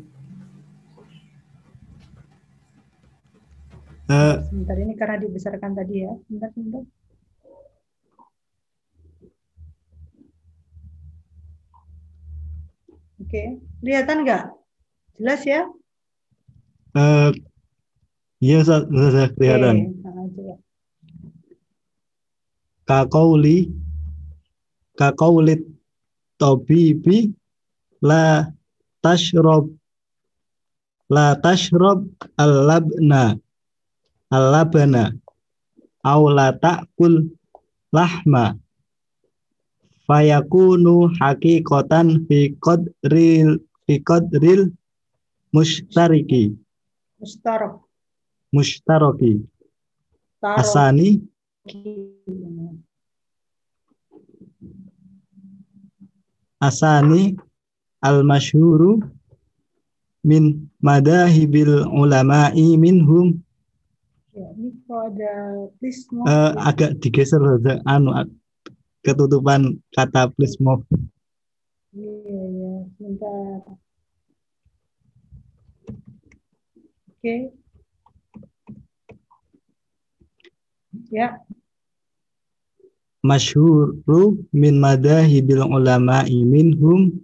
Eh, Sebentar ini karena dibesarkan tadi ya. Sebentar, sebentar. Oke, kelihatan nggak? Jelas ya? eh, iya Ustazah, kelihatan Oke, nah, coba. ka qauli ka qaulit tabibi la tashrab la tashrab al-labna al-labana aw la ta'kul lahma fayakunu haqiqatan fi qadril fi qadril mustariki Mustarok. mustaraki Taroki. asani asani al masyhuru min madahibil ulama'i minhum Ya, ini kalau ada please no. Eh, agak digeser anu ketutupan kata please move Iya, iya, sebentar. Oke. Ya, masyhuru min madahibil ulama'i minhum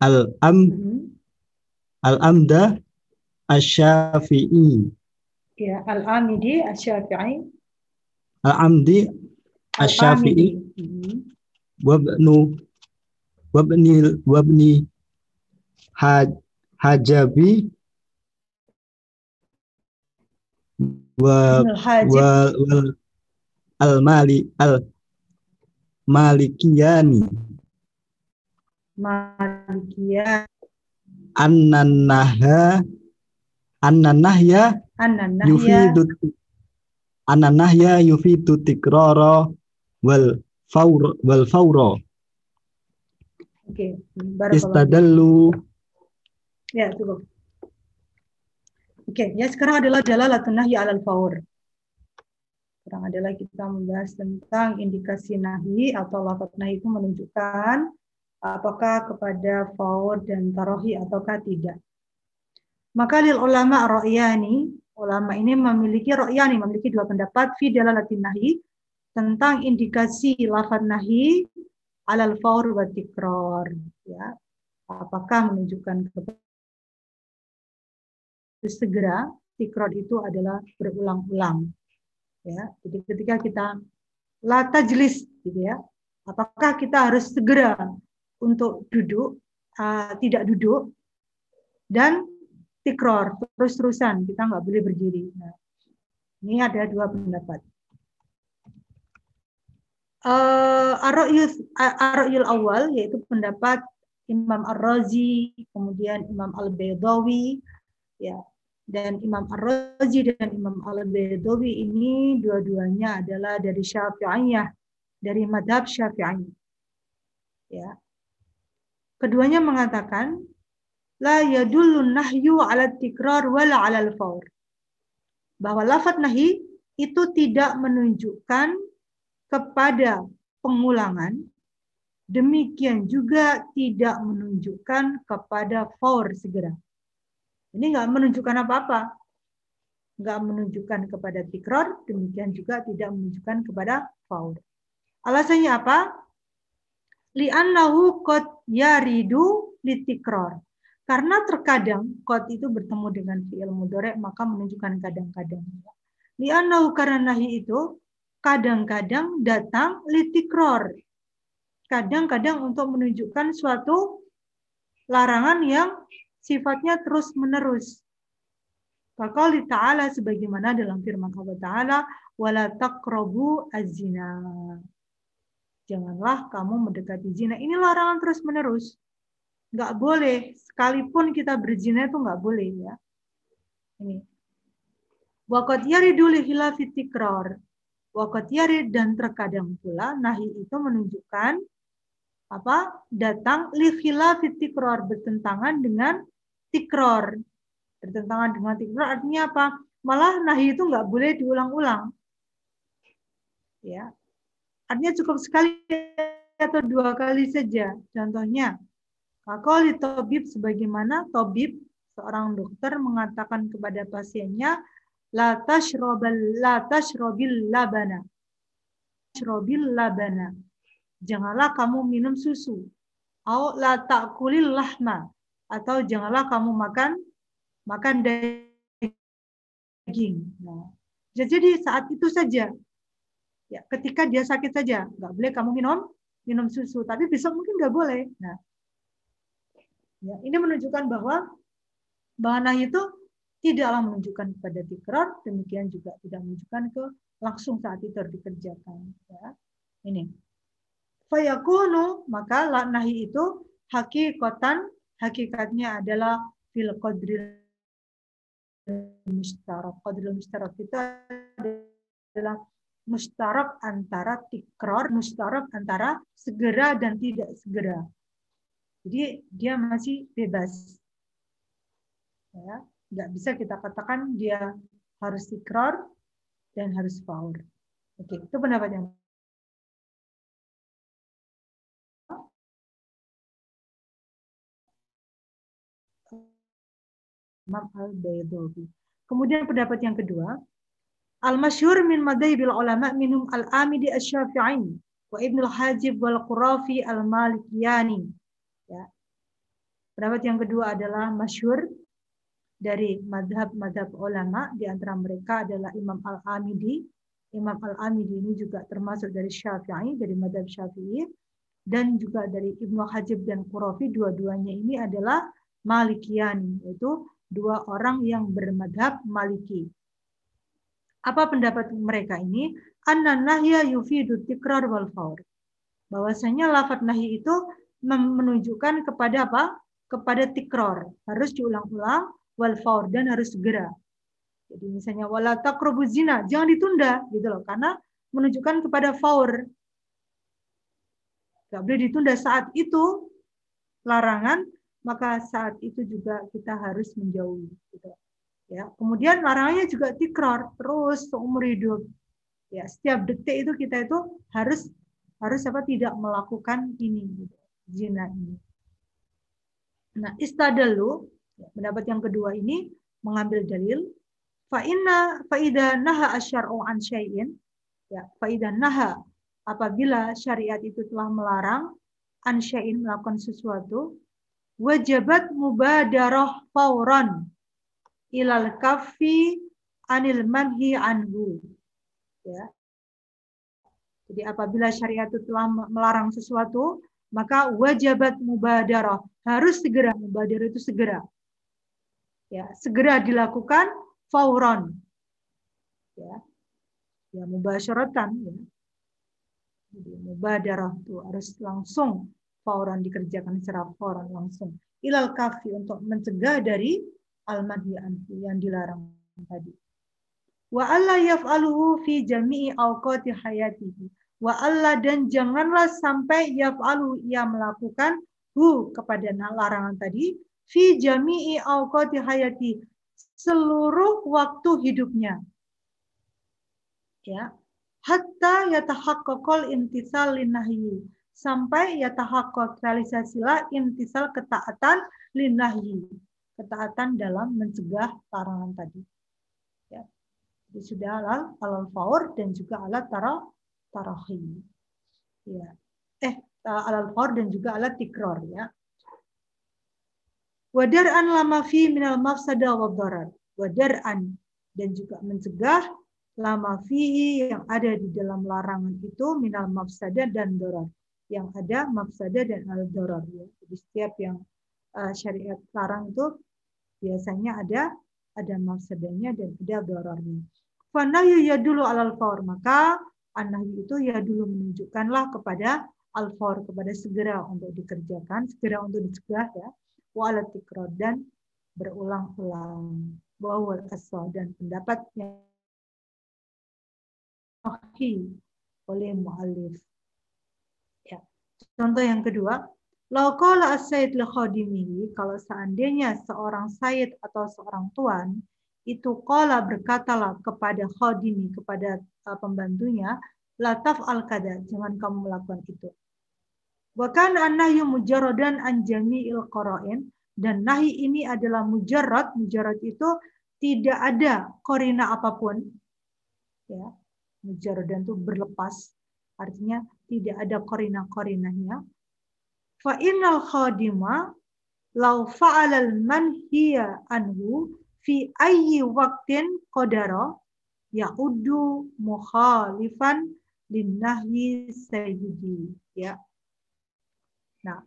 al am mhm. al amda asy-syafi'i ya Al-Amidi, Asy-Syafi'i, al amdi asy-syafi'i. Mhm. wabnu wabni wabni haj, hajabi. Wa wal al mali al malikiyani. Malikiyah, annan naha annan nahya An-Nahya, yufidu annan nahya yufidu tikrara wal faur wal faura Oke, barakallahu. istadallu Ya, cukup. Oke, ya sekarang adalah dalalatun nahyi alal faur. Sekarang adalah kita membahas tentang indikasi nahi atau lafaz nahi itu menunjukkan apakah kepada faur dan tarohi ataukah tidak. Maka lil ulama ra'yani, ulama ini memiliki ra'yani, memiliki dua pendapat fi dalalatin nahi tentang indikasi lafaz nahi alal faur wa tikrar ya. Apakah menunjukkan segera tikror itu adalah berulang-ulang ya jadi ketika kita la tajlis gitu ya apakah kita harus segera untuk duduk uh, tidak duduk dan tikror terus-terusan kita nggak boleh berdiri nah, ini ada dua pendapat uh, ar-ra'yul ar-ra'yul awal yaitu pendapat Imam Ar-Razi kemudian Imam Al-Baydawi ya dan Imam Ar-Razi dan Imam Al-Baydawi ini dua-duanya adalah dari Syafi'iyah, dari madhab Syafi'iyah. Ya. Keduanya mengatakan la yadullu nahyu 'ala tikrar wala 'ala al-faur. Bahwa lafaz nahi itu tidak menunjukkan kepada pengulangan demikian juga tidak menunjukkan kepada faur segera. Ini nggak menunjukkan apa-apa. Nggak menunjukkan kepada tikror, demikian juga tidak menunjukkan kepada faul. Alasannya apa? Li'annahu qad yaridu litikror. Karena terkadang qad itu bertemu dengan fi'il mudhari maka menunjukkan kadang-kadang. Li'annahu karena nahi itu kadang-kadang datang litikror. Kadang-kadang untuk menunjukkan suatu larangan yang sifatnya terus menerus. Fakali ta'ala sebagaimana dalam firman Allah Ta'ala, wala taqrabu az-zina. Janganlah kamu mendekati zina. Ini larangan terus menerus. Nggak boleh. Sekalipun kita berzina itu nggak boleh ya. Ini. Waqad yaridu tikrar. Waqad yarid dan terkadang pula nahi itu menunjukkan apa datang li khilafi tikrar bertentangan dengan tikror. Bertentangan dengan tikror artinya apa? Malah nahi itu nggak boleh diulang-ulang. Ya. Artinya cukup sekali atau dua kali saja. Contohnya, di tobib sebagaimana tobib seorang dokter mengatakan kepada pasiennya la tashrobal la tashrobil labana. Tashrobil labana. Janganlah kamu minum susu. Au la ta'kulil lahma atau janganlah kamu makan makan daging. Nah, jadi saat itu saja, ya ketika dia sakit saja, nggak boleh kamu minum minum susu. Tapi besok mungkin nggak boleh. Nah, ya, ini menunjukkan bahwa bahana itu tidaklah menunjukkan kepada tikrar, demikian juga tidak menunjukkan ke langsung saat itu dikerjakan. Ya. Ini. Fayakunu maka nahi itu hakikatan hakikatnya adalah fil qadril mustarak. Qadril mustarak itu adalah mustarak antara tikror, mustarak antara segera dan tidak segera. Jadi dia masih bebas. Ya, nggak bisa kita katakan dia harus tikror dan harus faur. Oke, itu pendapatnya. Imam Al-Baydawi. Kemudian pendapat yang kedua, Al-masyhur min madhahibil ulama minhum al-Amidi asy-Syafi'i wa Ibnu al-Hajib wal Qurafi al-Malikiyani. Ya. Pendapat yang kedua adalah masyhur dari madhab-madhab ulama di antara mereka adalah Imam Al-Amidi. Imam Al-Amidi ini juga termasuk dari Syafi'i, dari madhab Syafi'i dan juga dari Ibnu Hajib dan Qurafi dua-duanya ini adalah Malikiyani yaitu dua orang yang bermadhab Maliki. Apa pendapat mereka ini? Anna nahya yufidu tikrar wal faur. Bahwasanya lafat nahi itu menunjukkan kepada apa? Kepada tikror. Harus diulang-ulang wal faur dan harus segera. Jadi misalnya wala taqrabu zina, jangan ditunda gitu loh karena menunjukkan kepada faur. Gak boleh ditunda saat itu larangan maka saat itu juga kita harus menjauhi. Gitu. Ya, kemudian larangannya juga tikror terus seumur hidup. Ya, setiap detik itu kita itu harus harus apa tidak melakukan ini gitu, zina ini. Nah, istadalu ya, pendapat yang kedua ini mengambil dalil fa inna faida naha asyar'u an syai'in ya faida naha apabila syariat itu telah melarang an syai'in melakukan sesuatu wajabat mubadarah fauran ilal kafi anil manhi anhu. Ya. Jadi apabila syariat itu telah melarang sesuatu, maka wajabat mubadarah harus segera mubadarah itu segera. Ya, segera dilakukan fauran. Ya. Ya mubasyaratan ya. Jadi mubadarah itu harus langsung fauran dikerjakan secara fauran langsung. Ilal kafi untuk mencegah dari al-manhi yang dilarang tadi. Wa alla yaf'aluhu fi jami'i awqati hayatihi. Wa alla dan janganlah sampai yaf'alu ia melakukan hu kepada larangan tadi fi jami'i awqati hayati seluruh waktu hidupnya. Ya. Hatta yatahaqqaqal intisal linahyi sampai ya tahakot realisasilah intisal ketaatan linahi ketaatan dalam mencegah larangan tadi ya jadi sudah halal halal faur dan juga alat taro tarohi ya eh alal faur dan juga alat tikror ya. An lama fi minal mafsada wa wadar an dan juga mencegah lama fihi yang ada di dalam larangan itu minal mafsada dan doror yang ada mafsada dan al doror ya. Jadi setiap yang uh, syariat larang itu biasanya ada ada mafsadanya dan ada dorornya. Fanahyu ya dulu alal maka anahyu itu ya dulu menunjukkanlah kepada al faur kepada segera untuk dikerjakan, segera untuk dicegah ya. Wa ala dan berulang-ulang. Bahwa asal dan pendapat yang oleh mu'alif Contoh yang kedua, Lauqala as-sayyid kalau seandainya seorang sayyid atau seorang tuan itu qala berkatalah kepada khadimi kepada uh, pembantunya lataf al kada jangan kamu melakukan itu. Bahkan an-nahyu mujarradan an jami'il qara'in dan nahi ini adalah mujarrad, mujarrad itu tidak ada korina apa pun. Ya. Mujarradan itu berlepas Artinya tidak ada korina-korinanya. Fa innal khadima lau fa'alal manhiya anhu fi ayyi waqtin qadara ya'uddu mukhalifan linnahyi sayyidi. Ya. Nah,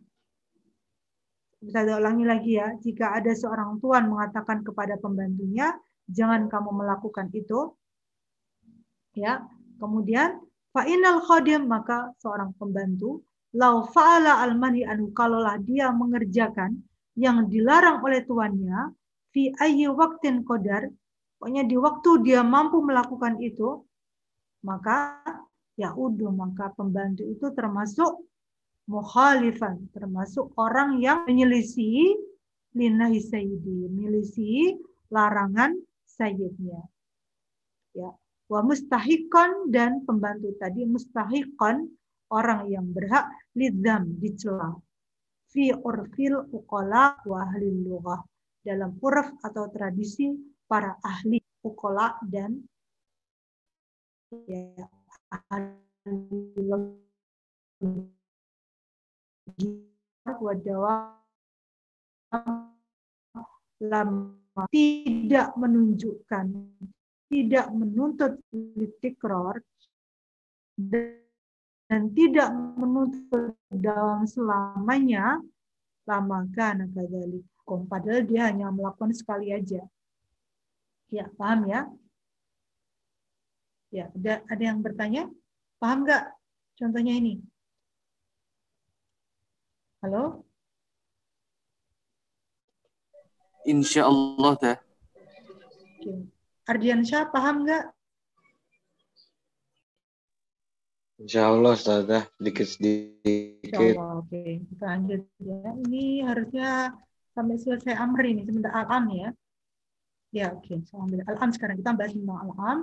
bisa ulangi lagi ya. Jika ada seorang tuan mengatakan kepada pembantunya, jangan kamu melakukan itu, Ya. Kemudian fa'inal khadim maka seorang pembantu lau fa'ala almani anhu kalaulah dia mengerjakan yang dilarang oleh tuannya fi ayyi waktin qadar. Pokoknya di waktu dia mampu melakukan itu maka ya udah maka pembantu itu termasuk mukhalifan termasuk orang yang menyelisih linahi sayyidi menyelisih larangan sayyidnya. Ya wa mustahikon dan pembantu tadi mustahikon orang yang berhak lidzam dicela. Fi urfil uqala wa ahli lughah dalam urf atau tradisi para ahli uqala dan ya, ahli lama tidak menunjukkan tidak menuntut tikror dan tidak menuntut dalam selamanya lama kan kadzalik padahal dia hanya melakukan sekali aja ya paham ya ya ada ada yang bertanya paham nggak contohnya ini halo Insya Allah dah. Oke. Ardiansyah paham nggak Insya Allah Ustazah Insya sedikit-sedikit. Allah. Oke, kita lanjut ya. Ini harusnya sampai selesai amr ini sebentar al-am ya. Ya, oke. Alhamdulillah. Al-am sekarang kita bahas tentang al-am.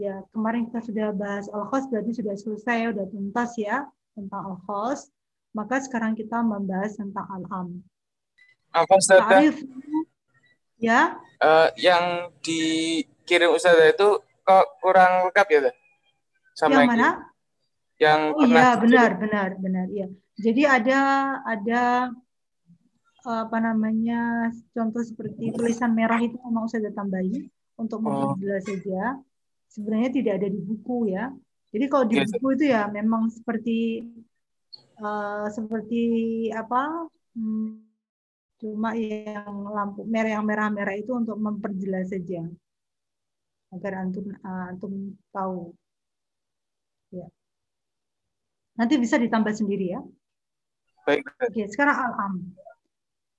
Ya, kemarin kita sudah bahas al-khos berarti sudah selesai, sudah tuntas ya tentang al-khos. Maka sekarang kita membahas tentang al-am. Apa? Ta'rif ya, Eh, yang dikirim Ustazah itu kok kurang lengkap ya Teh? Sama yang mana? Yang Oh pernah iya, benar, benar, benar. Ya. Jadi ada ada apa namanya contoh seperti tulisan merah itu memang saya tambahin untuk Oh. memperjelas saja. Sebenarnya tidak ada di buku ya. Jadi kalau di Iya, buku itu ya memang seperti eh, seperti apa? hmm, cuma yang lampu merah yang merah-merah itu untuk memperjelas saja agar antum eh, antum tahu. Ya. Nanti bisa ditambah sendiri ya. Baik. Oke, sekarang al-am.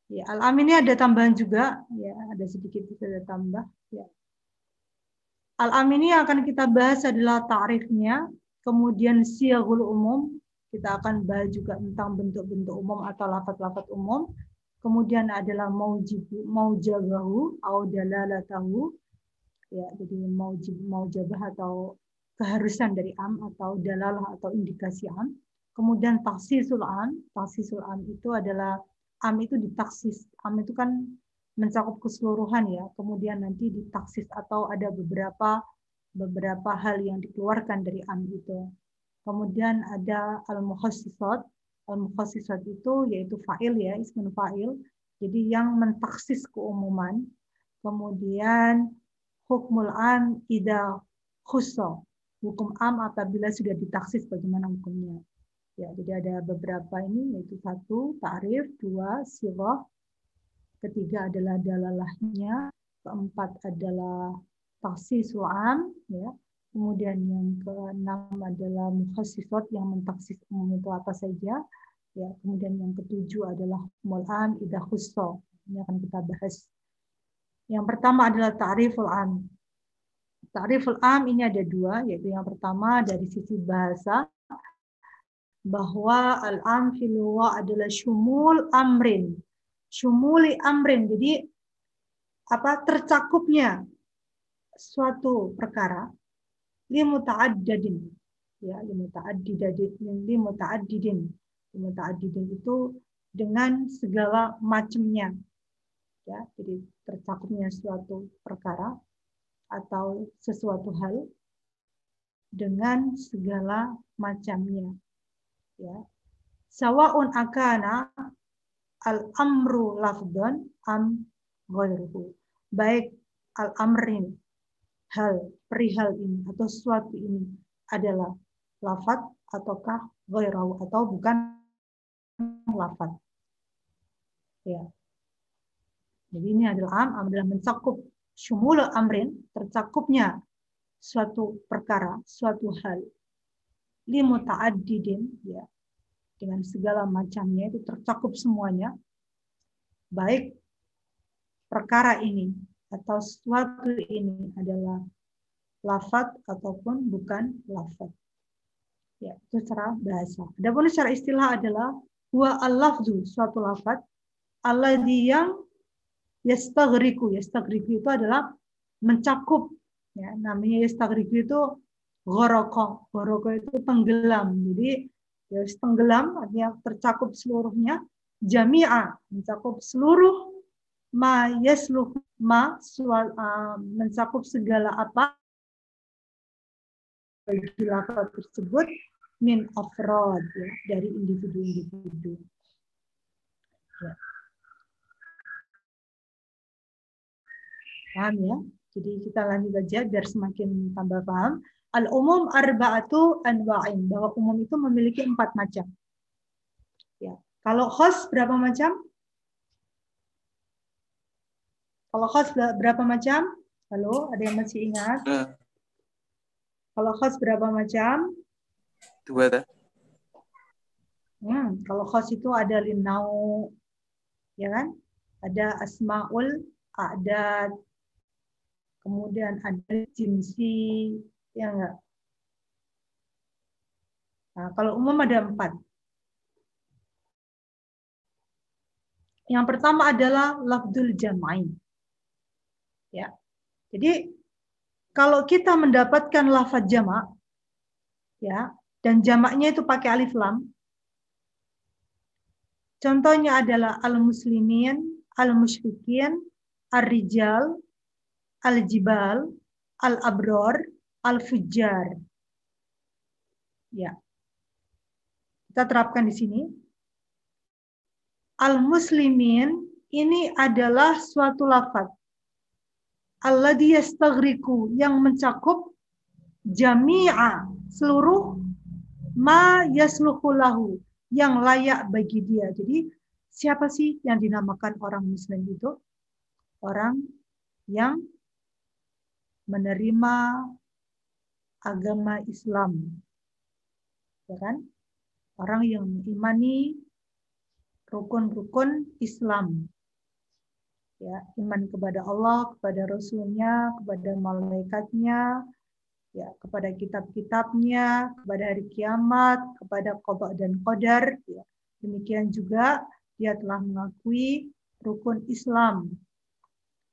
Ya, al-am ini ada tambahan juga, ya, ada sedikit ada tambah, ya. Al-am ini yang akan kita bahas adalah ta'rifnya, kemudian siyagul umum, kita akan bahas juga tentang bentuk-bentuk umum atau lafaz-lafaz umum. Kemudian adalah maujibu, maujabahu, au dalalatahu. Ya, jadi maujib, maujabah atau keharusan dari am atau dalalah atau indikasi am. Kemudian taksisul am, taksisul am itu adalah am itu ditaksis. Am itu kan mencakup keseluruhan ya. Kemudian nanti ditaksis atau ada beberapa beberapa hal yang dikeluarkan dari am itu. Kemudian ada al-mukhassisat. Al-mukhassisat itu yaitu fa'il ya, ismun fa'il. Jadi yang mentaksis keumuman. Kemudian hukmul am ida khusso. Hukum am apabila sudah ditaksis bagaimana hukumnya. Ya, jadi ada beberapa ini yaitu satu ta'rif, dua sirah, ketiga adalah dalalahnya, keempat adalah taksisul am, ya. Kemudian yang keenam adalah mukhassisat yang mentaksis umum apa saja. Ya, kemudian yang ketujuh adalah mul'am idah khusso. Ini akan kita bahas. Yang pertama adalah ta'riful am. Ta'riful am ini ada dua, yaitu yang pertama dari sisi bahasa, bahwa al-am fil adalah syumul amrin. Syumuli amrin. Jadi apa tercakupnya suatu perkara limuta'addidin ya limuta'addidin limuta'addidin limuta'addidin itu dengan segala macamnya ya jadi tercakupnya suatu perkara atau sesuatu hal dengan segala macamnya ya. Sawaun akana al amru lafdon am ghairuhu. Baik al amrin hal perihal ini atau sesuatu ini adalah lafat ataukah ghairahu atau bukan lafat ya. Jadi ini adalah am adalah mencakup syumul amrin tercakupnya suatu perkara, suatu hal. Limuta'addidin, ya, dengan segala macamnya itu tercakup semuanya. Baik perkara ini atau suatu ini adalah lafat ataupun bukan lafat. Ya, itu secara bahasa. Adapun secara istilah adalah huwa al-lafzu, suatu lafat alladhi yang yastaghriku. Yastaghriku itu adalah mencakup. Ya, namanya yastaghriku itu goroko. Goroko itu tenggelam. Jadi ya tenggelam artinya tercakup seluruhnya. Jami'a mencakup seluruh ma yasluh ma sual, uh, mencakup segala apa bagi lafaz tersebut min afrod ya, dari individu-individu. Ya. Paham ya? Jadi kita lanjut saja biar semakin tambah paham. Al-umum arba'atu anwa'in. Bahwa umum itu memiliki empat macam. Ya. Kalau khos berapa macam? Kalau khos berapa macam? Halo, ada yang masih ingat? Nah, Kalau khos berapa macam? dua dah. Hmm, kalau khos itu ada linau, ya kan? Ada asmaul adat, kemudian ada jinsi, ya enggak? Nah, kalau umum ada empat. Yang pertama adalah lafdul jama'i. Ya. Jadi kalau kita mendapatkan lafaz jamak, ya, dan jamaknya itu pakai alif lam. Contohnya adalah al-muslimin, al-musyrikin, ar-rijal, al-jibal, al-abror, al-fujjar. Ya. Kita terapkan di sini. Al-muslimin ini adalah suatu lafaz. Alladhi yastaghriku yang mencakup jami'a seluruh ma yasluhu lahu yang layak bagi dia. Jadi siapa sih yang dinamakan orang muslim itu? Orang yang menerima agama Islam. Ya kan? Orang yang mengimani rukun-rukun Islam. Ya, iman kepada Allah, kepada Rasulnya, kepada malaikatnya, ya kepada kitab-kitabnya, kepada hari kiamat, kepada qada dan qadar. Ya. Demikian juga dia telah mengakui rukun Islam,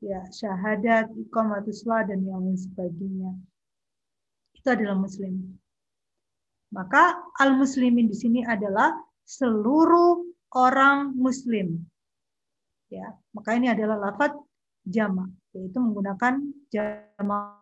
ya syahadat, iqamatus dan yang lain sebagainya. Itu adalah muslim. Maka al-muslimin di sini adalah seluruh orang muslim. Ya, maka ini adalah lafaz jama, yaitu menggunakan jama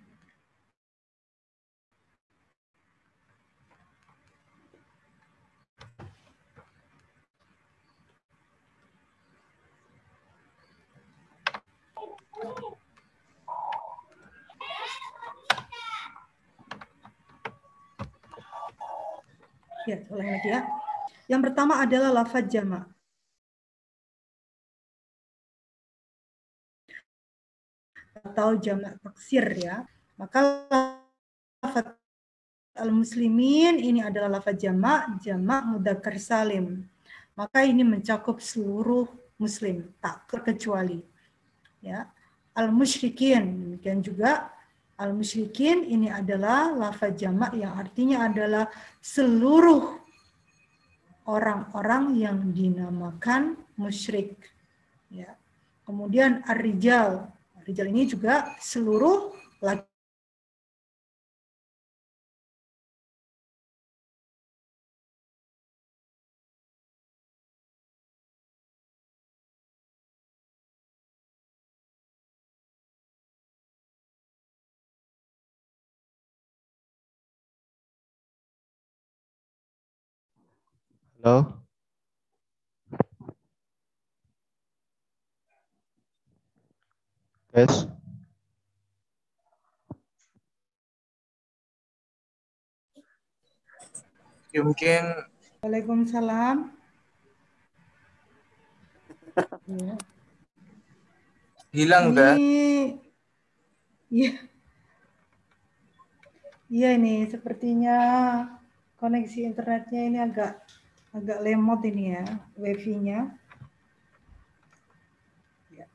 Ya, ulang lagi ya. Yang pertama adalah lafaz jamak. Atau jamak taksir ya. Maka lafaz al-muslimin ini adalah lafaz jamak, jamak mudzakkar salim. Maka ini mencakup seluruh muslim, tak terkecuali. Ya. Al-musyrikin, demikian juga al-musyrikin ini adalah lafaz jamak yang artinya adalah seluruh orang-orang yang dinamakan musyrik. Ya. Kemudian ar-rijal. Ar-rijal ini juga seluruh Halo. Tes. Ya, mungkin Waalaikumsalam. Ya. hilang dah. Ini, iya, iya ini sepertinya koneksi internetnya ini agak agak lemot ini ya, wifi-nya. Ya.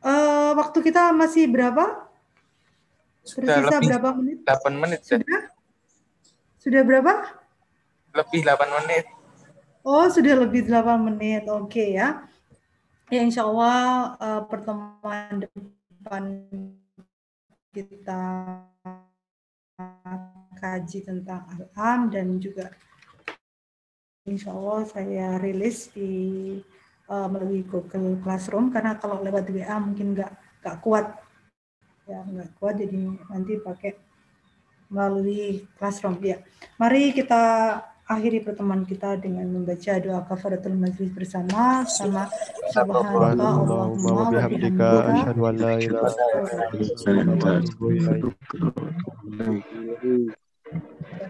Eh, waktu kita masih berapa? Sudah Tersisa lebih berapa menit? 8 menit. dah. Sudah? Sudah berapa? Lebih 8 menit. Oh, sudah lebih 8 menit. Oke ya. Ya, insya Allah eh, pertemuan depan kita kaji tentang Al-Am dan juga insya Allah saya rilis di eh, melalui Google Classroom karena kalau lewat WA mungkin nggak nggak kuat ya nggak kuat jadi nanti pakai melalui Classroom ya. Mari kita akhiri pertemuan kita dengan membaca doa kafaratul majlis bersama sama subhanallah Allahumma wa bihamdika asyhadu an la ilaha illa anta astaghfiruka wa atubu ilaik.